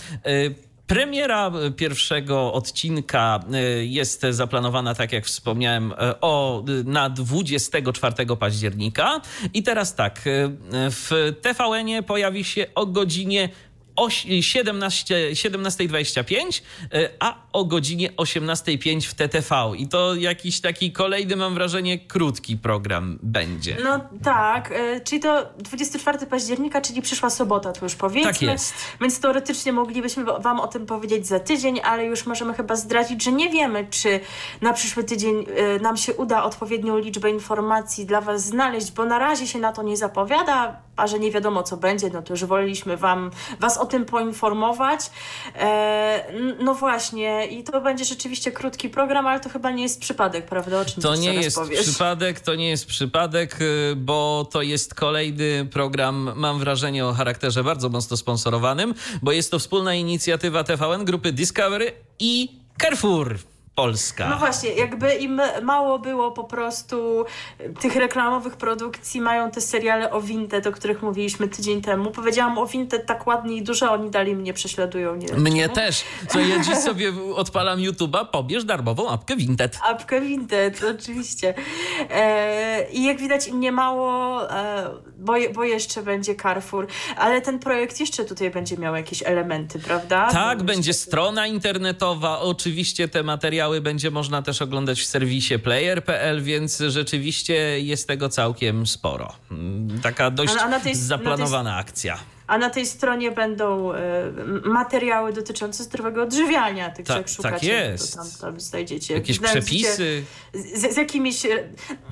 Premiera pierwszego odcinka jest zaplanowana, tak jak wspomniałem, o, na 24 października. I teraz tak, w TVN-ie pojawi się o godzinie 17.25, 17 e, a o godzinie 18.05 w TTV. I to jakiś taki kolejny, mam wrażenie, krótki program będzie. No tak, e, czyli to 24 października, czyli przyszła sobota, to już powiedzmy. Tak jest. Więc teoretycznie moglibyśmy wam o tym powiedzieć za tydzień, ale już możemy chyba zdradzić, że nie wiemy, czy na przyszły tydzień e, nam się uda odpowiednią liczbę informacji dla was znaleźć, bo na razie się na to nie zapowiada a że nie wiadomo co będzie, no to już woleliśmy wam, was o tym poinformować. E, no właśnie, i to będzie rzeczywiście krótki program, ale to chyba nie jest przypadek, prawda? O czym to nie jest powiesz? przypadek, to nie jest przypadek, y, bo to jest kolejny program, mam wrażenie, o charakterze bardzo mocno sponsorowanym, bo jest to wspólna inicjatywa TVN, grupy Discovery i Carrefour Polska. No właśnie, jakby im mało było po prostu tych reklamowych produkcji, mają te seriale o Vinted, o których mówiliśmy tydzień temu. Powiedziałam o Vinted tak ładnie i dużo, oni dalej mnie prześladują. Nie mnie czemu. też. Co ja dziś sobie odpalam YouTube'a, pobierz darmową apkę Vinted. Apkę Vinted, oczywiście. E, I jak widać im nie mało, e, bo, bo jeszcze będzie Carrefour, ale ten projekt jeszcze tutaj będzie miał jakieś elementy, prawda? Tak, będzie strona internetowa, oczywiście te materiały będzie można też oglądać w serwisie player.pl, więc rzeczywiście jest tego całkiem sporo. Mm, taka dość tej, zaplanowana akcja a na tej stronie będą y, materiały dotyczące zdrowego odżywiania. Tych, Ta, jak szukacie, tak jest. tam, tam znajdziecie. Jakieś przepisy. Z, z, jakimiś,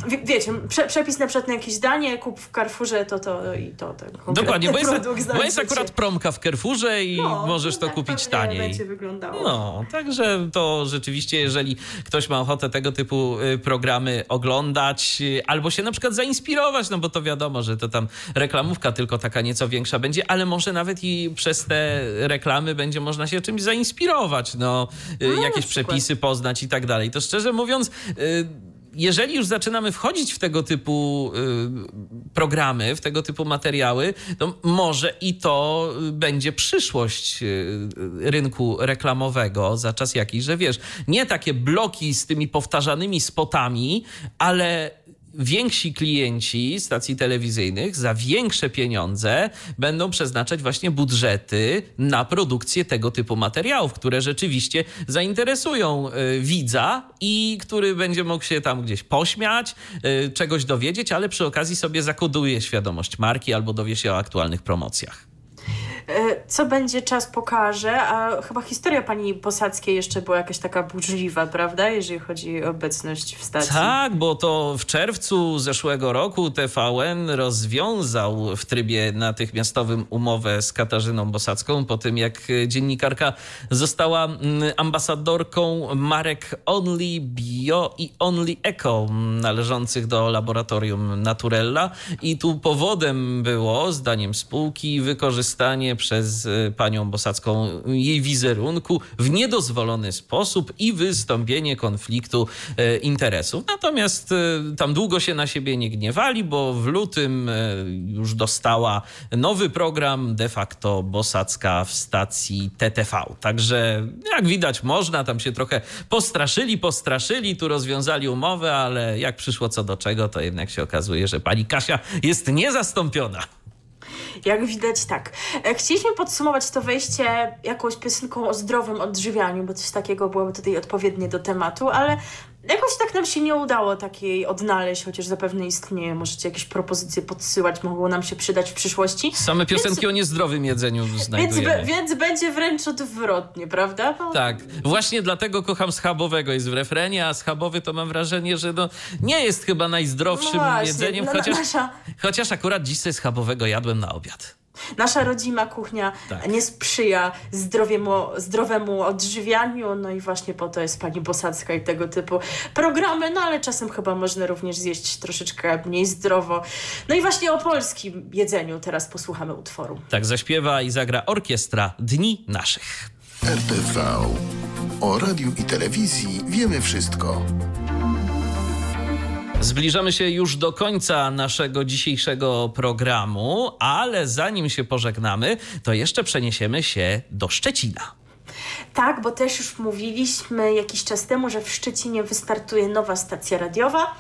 wie, wiecie, prze, przepis na przykład na jakieś danie, kup w Carrefourze to, to i to. Ten Dokładnie, bo jest, bo jest akurat promka w Carrefourze i no, możesz to tak kupić taniej. będzie wyglądało. No, także to rzeczywiście, jeżeli ktoś ma ochotę tego typu y, programy oglądać, y, albo się na przykład zainspirować, no bo to wiadomo, że to tam reklamówka tylko taka nieco większa będzie, ale może nawet i przez te reklamy będzie można się czymś zainspirować, no, y, no jakieś przepisy poznać i tak dalej. To szczerze mówiąc, y, jeżeli już zaczynamy wchodzić w tego typu y, programy, w tego typu materiały, to może i to będzie przyszłość rynku reklamowego za czas jakiś, że wiesz, nie takie bloki z tymi powtarzanymi spotami, ale więksi klienci stacji telewizyjnych za większe pieniądze będą przeznaczać właśnie budżety na produkcję tego typu materiałów, które rzeczywiście zainteresują y, widza i który będzie mógł się tam gdzieś pośmiać, y, czegoś dowiedzieć, ale przy okazji sobie zakoduje świadomość marki albo dowie się o aktualnych promocjach. E, co będzie, czas pokaże, a chyba historia pani Posadzkiej jeszcze była jakaś taka burzliwa, prawda, jeżeli chodzi o obecność w stacji. Tak, bo to w czerwcu zeszłego roku TVN rozwiązał w trybie natychmiastowym umowę z Katarzyną Bosacką po tym, jak dziennikarka została mm, ambasadorką marek Only Bio i Only Eco należących do laboratorium Naturella i tu powodem było, zdaniem spółki, wykorzystanie przez y, panią Bosacką jej wizerunku w niedozwolony sposób i wystąpienie konfliktu y, interesów. Natomiast y, tam długo się na siebie nie gniewali, bo w lutym już dostała nowy program de facto Bosacka w stacji TTV. Także jak widać można, tam się trochę postraszyli, postraszyli, tu rozwiązali umowę, ale jak przyszło co do czego, to jednak się okazuje, że pani Kasia jest niezastąpiona. Jak widać, tak. E, chcieliśmy podsumować to wejście jakąś piosenką o zdrowym odżywianiu, bo coś takiego byłoby tutaj odpowiednie do tematu, ale Jakoś tak nam się nie udało takiej odnaleźć, chociaż zapewne istnieje. Możecie jakieś propozycje podsyłać, mogą nam się przydać w przyszłości. Same piosenki więc, o niezdrowym jedzeniu znajdujemy. Więc, więc będzie wręcz odwrotnie, prawda? No. Tak. Właśnie dlatego kocham schabowego jest w refrenie, a schabowy to mam wrażenie, że no, nie jest chyba najzdrowszym no właśnie, jedzeniem, no, chociaż, nasza... chociaż akurat sobie schabowego jadłem na obiad. Nasza rodzima kuchnia tak. nie sprzyja zdrowiemu, zdrowemu odżywianiu, no i właśnie po to jest pani Bosacka i tego typu programy, no ale czasem chyba można również zjeść troszeczkę mniej zdrowo. No i właśnie o polskim jedzeniu teraz posłuchamy utworu. Tak, zaśpiewa i zagra orkiestra Dni Naszych. RTV. O radiu i telewizji wiemy wszystko. Zbliżamy się już do końca naszego dzisiejszego programu, ale zanim się pożegnamy, to jeszcze przeniesiemy się do Szczecina. Tak, bo też już mówiliśmy jakiś czas temu, że w Szczecinie wystartuje nowa stacja radiowa.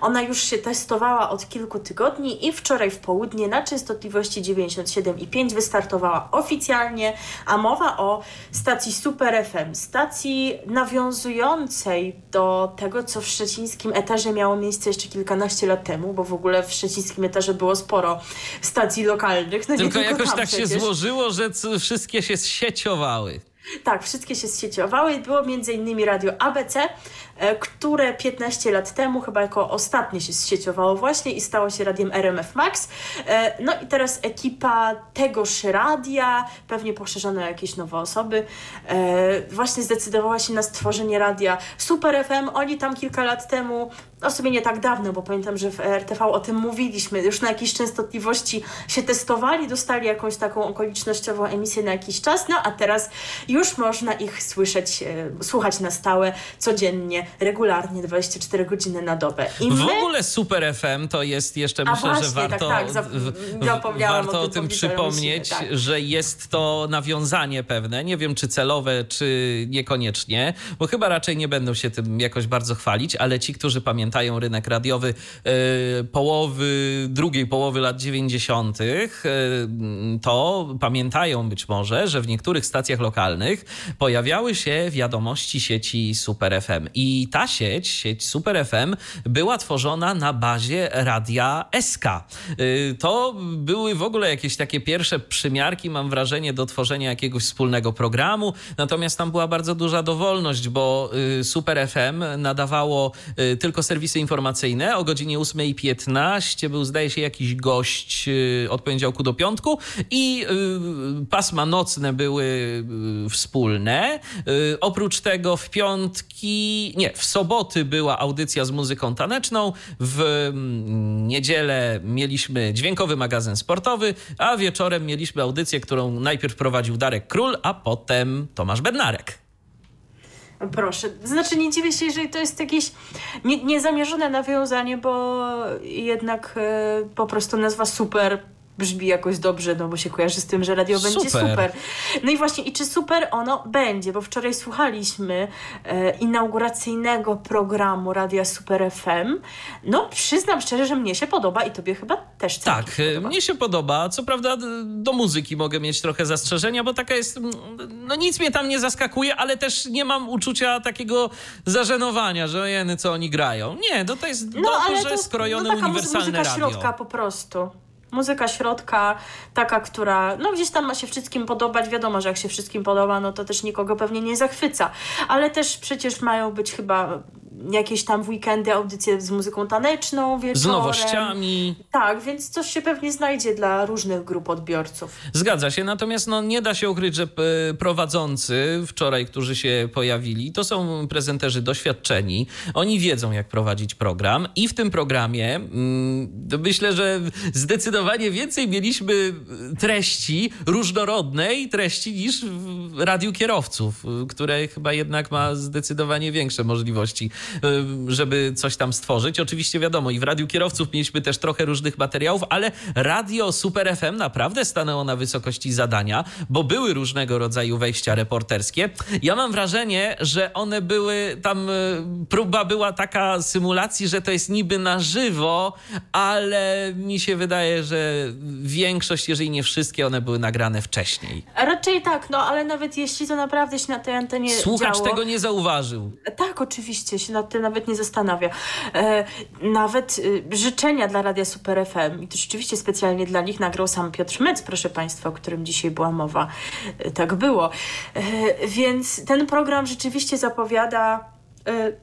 Ona już się testowała od kilku tygodni i wczoraj w południe na częstotliwości 97,5 wystartowała oficjalnie, a mowa o stacji Super FM, stacji nawiązującej do tego, co w szczecińskim etarze miało miejsce jeszcze kilkanaście lat temu, bo w ogóle w szczecińskim etarze było sporo stacji lokalnych. No tylko, tylko jakoś tak przecież. się złożyło, że wszystkie się sieciowały. Tak, wszystkie się sieciowały. Było między innymi radio ABC, e, które 15 lat temu chyba jako ostatnie się sieciowało właśnie i stało się radiem RMF Max. E, no i teraz ekipa tegoż radia, pewnie poszerzone jakieś nowe osoby, e, właśnie zdecydowała się na stworzenie radia Super FM. Oni tam kilka lat temu no sobie nie tak dawno, bo pamiętam, że w RTV o tym mówiliśmy, już na jakiejś częstotliwości się testowali, dostali jakąś taką okolicznościową emisję na jakiś czas, no a teraz już już można ich słyszeć, e, słuchać na stałe, codziennie, regularnie, 24 godziny na dobę. I w ogóle Super FM to jest jeszcze, myślę, właśnie, że tak, warto, tak, tak, warto o, o tym przypomnieć, tak. że jest to nawiązanie pewne, nie wiem czy celowe, czy niekoniecznie, bo chyba raczej nie będą się tym jakoś bardzo chwalić, ale ci, którzy pamiętają rynek radiowy e, połowy, drugiej połowy lat 90., e, to pamiętają być może, że w niektórych stacjach lokalnych pojawiały się wiadomości sieci Super FM. I ta sieć, sieć Super FM, była tworzona na bazie radia SK. Y, to były w ogóle jakieś takie pierwsze przymiarki, mam wrażenie, do tworzenia jakiegoś wspólnego programu. Natomiast tam była bardzo duża dowolność, bo y, Super FM nadawało y, tylko serwisy informacyjne. O godzinie 8.15 był, zdaje się, jakiś gość od poniedziałku do piątku i pasma nocne były wspólne. Oprócz tego w piątki, nie, w soboty była audycja z muzyką taneczną, w mm, niedzielę mieliśmy dźwiękowy magazyn sportowy, a wieczorem mieliśmy audycję, którą najpierw prowadził Darek Król, a potem Tomasz Bednarek. Proszę. Znaczy nie dziwię się, jeżeli to jest jakieś nie, niezamierzone nawiązanie, bo jednak y, po prostu nazwa super brzmi jakoś dobrze, no bo się kojarzy z tym, że radio super. będzie super. No i właśnie, i czy super ono będzie, bo wczoraj słuchaliśmy e, inauguracyjnego programu Radia Super FM. No przyznam szczerze, że mnie się podoba i tobie chyba też Tak, się podoba. mnie się podoba. Co prawda do muzyki mogę mieć trochę zastrzeżenia, bo taka jest, no nic mnie tam nie zaskakuje, ale też nie mam uczucia takiego zażenowania, że jeny co oni grają. Nie, no to jest no, dobrze to, skrojone no, uniwersalne muzyka radio. środka po prostu muzyka środka, taka, która no gdzieś tam ma się wszystkim podobać. Wiadomo, że jak się wszystkim podoba, no to też nikogo pewnie nie zachwyca. Ale też przecież mają być chyba jakieś tam w weekendy audycje z muzyką taneczną wieczorem. Z nowościami. Tak, więc coś się pewnie znajdzie dla różnych grup odbiorców. Zgadza się, natomiast no, nie da się ukryć, że e, prowadzący wczoraj, którzy się pojawili, to są prezenterzy doświadczeni. Oni wiedzą, jak prowadzić program i w tym programie mm, myślę, że zdecydowanie więcej mieliśmy treści, różnorodnej treści niż w radiu kierowców, które chyba jednak ma zdecydowanie większe możliwości żeby coś tam stworzyć. Oczywiście wiadomo, i w Radiu Kierowców mieliśmy też trochę różnych materiałów, ale Radio Super FM naprawdę stanęło na wysokości zadania, bo były różnego rodzaju wejścia reporterskie. Ja mam wrażenie, że one były, tam y, próba była taka symulacji, że to jest niby na żywo, ale mi się wydaje, że większość, jeżeli nie wszystkie, one były nagrane wcześniej. Raczej tak, no ale nawet jeśli to naprawdę się na tej antenie Słuchacz działo... tego nie zauważył. Tak, oczywiście, się nad tym nawet nie zastanawia. E, nawet e, życzenia dla Radia Super FM i to rzeczywiście specjalnie dla nich nagrał sam Piotr Mec, proszę Państwa, o którym dzisiaj była mowa. E, tak było. E, więc ten program rzeczywiście zapowiada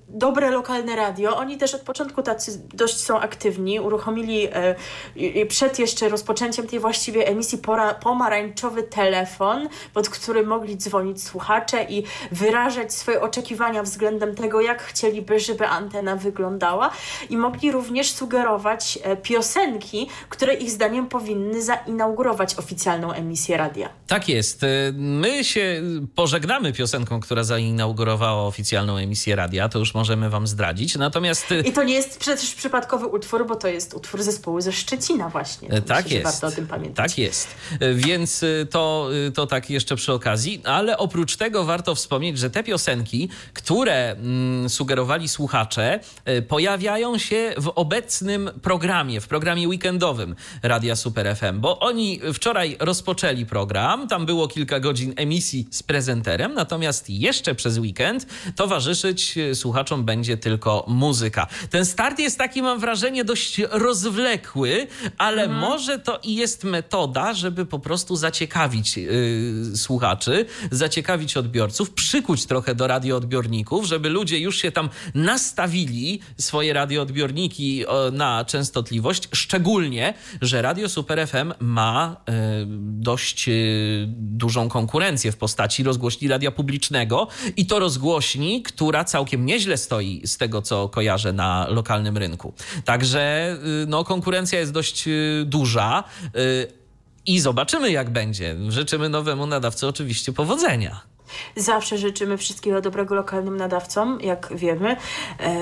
dobre lokalne radio. Oni też od początku tacy dość są aktywni. Uruchomili e, przed jeszcze rozpoczęciem tej właściwej emisji pomarańczowy telefon, pod który mogli dzwonić słuchacze i wyrażać swoje oczekiwania względem tego, jak chcieliby, żeby antena wyglądała. I mogli również sugerować e, piosenki, które ich zdaniem powinny zainaugurować oficjalną emisję radia. Tak jest. My się pożegnamy piosenką, która zainaugurowała oficjalną emisję radia radia, to już możemy wam zdradzić. Natomiast... Y, I to nie jest przecież przypadkowy utwór, bo to jest utwór zespołu ze Szczecina właśnie. To tak myślę, jest. Warto o tym pamiętać. Tak jest. Y, więc y, to, to tak jeszcze przy okazji, ale oprócz tego warto wspomnieć, że te piosenki, które mm, sugerowali słuchacze, pojawiają się w obecnym programie, w programie weekendowym Radia Super FM, bo oni wczoraj rozpoczęli program, tam było kilka godzin emisji z prezenterem, natomiast jeszcze przez weekend towarzyszyć słuchaczom będzie tylko muzyka. Ten start jest taki, mam wrażenie, dość rozwlekły, ale mhm. może to i jest metoda, żeby po prostu zaciekawić yy, słuchaczy, zaciekawić odbiorców, przykuć trochę do radioodbiorników, żeby ludzie już się tam nastawili swoje radioodbiorniki na częstotliwość, szczególnie, że Radio Super FM ma yy, dość yy, dużą konkurencję w postaci rozgłośni radia publicznego i to rozgłośni, która całkiem całkiem nieźle stoi z tego, co kojarzę na lokalnym rynku. Także y, no, konkurencja jest dość y, duża y, i zobaczymy, jak będzie. Życzymy nowemu nadawcy oczywiście powodzenia. Zawsze życzymy wszystkiego dobrego lokalnym nadawcom, jak wiemy, e,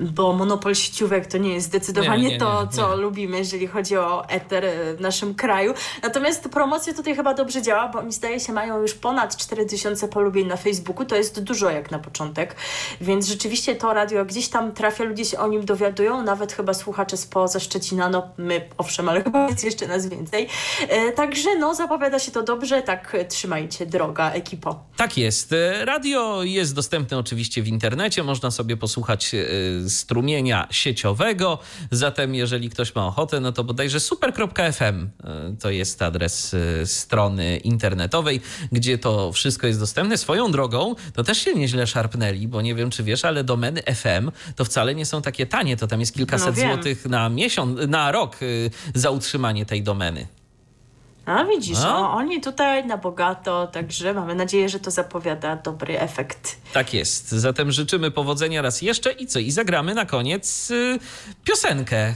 bo monopol sieciówek to nie jest zdecydowanie Nie, nie, to, nie, co lubimy, jeżeli chodzi o eter e, w naszym kraju. Natomiast promocja tutaj chyba dobrze działa, bo oni zdaje się mają już ponad 4000 polubień na Facebooku. To jest dużo jak na początek. Więc rzeczywiście to radio gdzieś tam trafia, ludzie się o nim dowiadują, nawet chyba słuchacze spoza Szczecina, no my owszem, ale chyba jest jeszcze nas więcej. E, także no zapowiada się to dobrze, tak trzymajcie droga ekipo. Tak jest. Radio jest dostępne oczywiście w internecie. Można sobie posłuchać e, strumienia sieciowego. Zatem, jeżeli ktoś ma ochotę, no to bodajże super.fm e, to jest adres e, strony internetowej, gdzie to wszystko jest dostępne. Swoją drogą, to też się nieźle szarpnęli, bo nie wiem, czy wiesz, ale domeny FM to wcale nie są takie tanie. To tam jest kilkaset No złotych na miesiąc, na rok za utrzymanie tej domeny. A widzisz, A? o, oni tutaj na bogato, także mamy nadzieję, że to zapowiada dobry efekt. Tak jest. Zatem życzymy powodzenia raz jeszcze i co? I zagramy na koniec y, piosenkę. Y,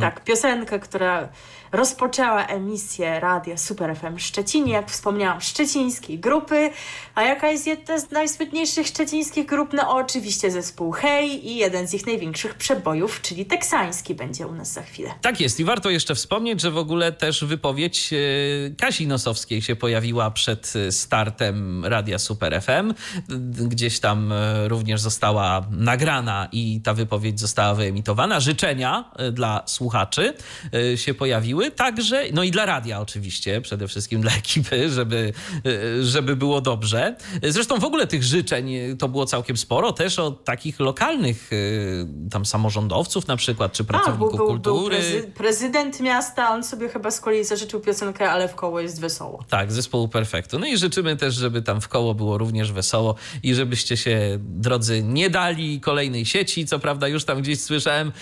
Tak, piosenkę, która rozpoczęła emisję radia Super FM Szczecinie, jak wspomniałam, szczecińskiej grupy. A jaka jest jedna z najsłynniejszych szczecińskich grup? No oczywiście zespół Hej i jeden z ich największych przebojów, czyli teksański będzie u nas za chwilę. Tak jest i warto jeszcze wspomnieć, że w ogóle też wypowiedź y, Kasi Nosowskiej się pojawiła przed y, startem Radia Super FM. Gdzieś tam y, również została nagrana i ta wypowiedź została wyemitowana. Życzenia dla słuchaczy się pojawiły także, no i dla radia oczywiście, przede wszystkim dla ekipy, żeby, y, żeby było dobrze. Zresztą w ogóle tych życzeń y, to było całkiem sporo, też od takich lokalnych y, tam samorządowców na przykład, czy A, pracowników był, był, był kultury. prezy- prezydent miasta, on sobie chyba z kolei zażyczył piosenkę, ale w koło jest wesoło. Tak, zespołu Perfektu. No i życzymy też, żeby tam w koło było również wesoło i żebyście się, drodzy, nie dali kolejnej sieci. Co prawda już tam gdzieś słyszałem,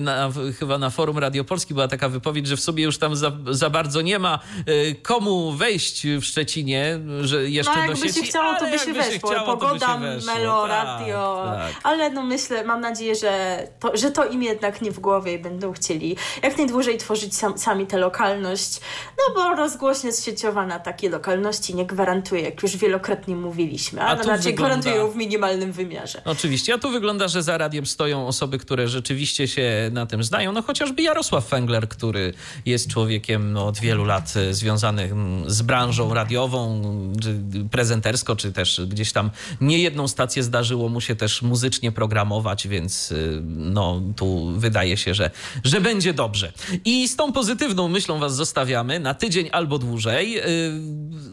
na, chyba na forum Radio Polski była taka wypowiedź, że w sobie już tam za, za bardzo nie ma y, komu wejść w Szczecinie, że jeszcze No do sieci. się chciało, to by się weszło. chciało, by Pogoda, się weszło. melo, Tak, radio. tak. Ale no myślę, mam nadzieję, że to, że to im jednak nie w głowie i będą chcieli jak najdłużej tworzyć sam, sami tę lokalność. No bo rozgłośnia sieciowa na takie lokalności nie gwarantuje, jak już wielokrotnie mówiliśmy, A raczej wygląda- gwarantuje ją w minimalnym wymiarze. Oczywiście, a tu wygląda, że za radiem stoją osoby, które rzeczywiście się na tym znają. No chociażby Jarosław Fengler, który jest człowiekiem no, od wielu lat e, związanym z branżą radiową, czy prezentersko, czy też gdzieś tam niejedną stację zdarzyło mu się też muzycznie programować, więc y, no tu wydaje się, że, że będzie dobrze. I z tą pozytywną myślą was zostawiamy na tydzień albo dłużej y,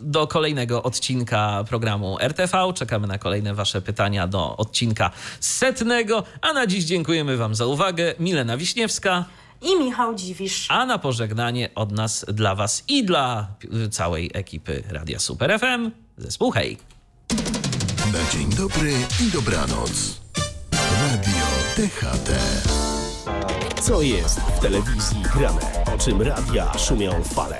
do kolejnego odcinka programu RTV. Czekamy na kolejne wasze pytania do odcinka setnego, a na dziś dziękujemy wam za uwagę. Milena Wiśniewska, I Michał Dziwisz. a na pożegnanie od nas dla was i dla całej ekipy Radia Super FM zespół Hej. Na dzień dobry i dobranoc. Radio DHT. Co jest w telewizji grane? O czym radia szumią fale?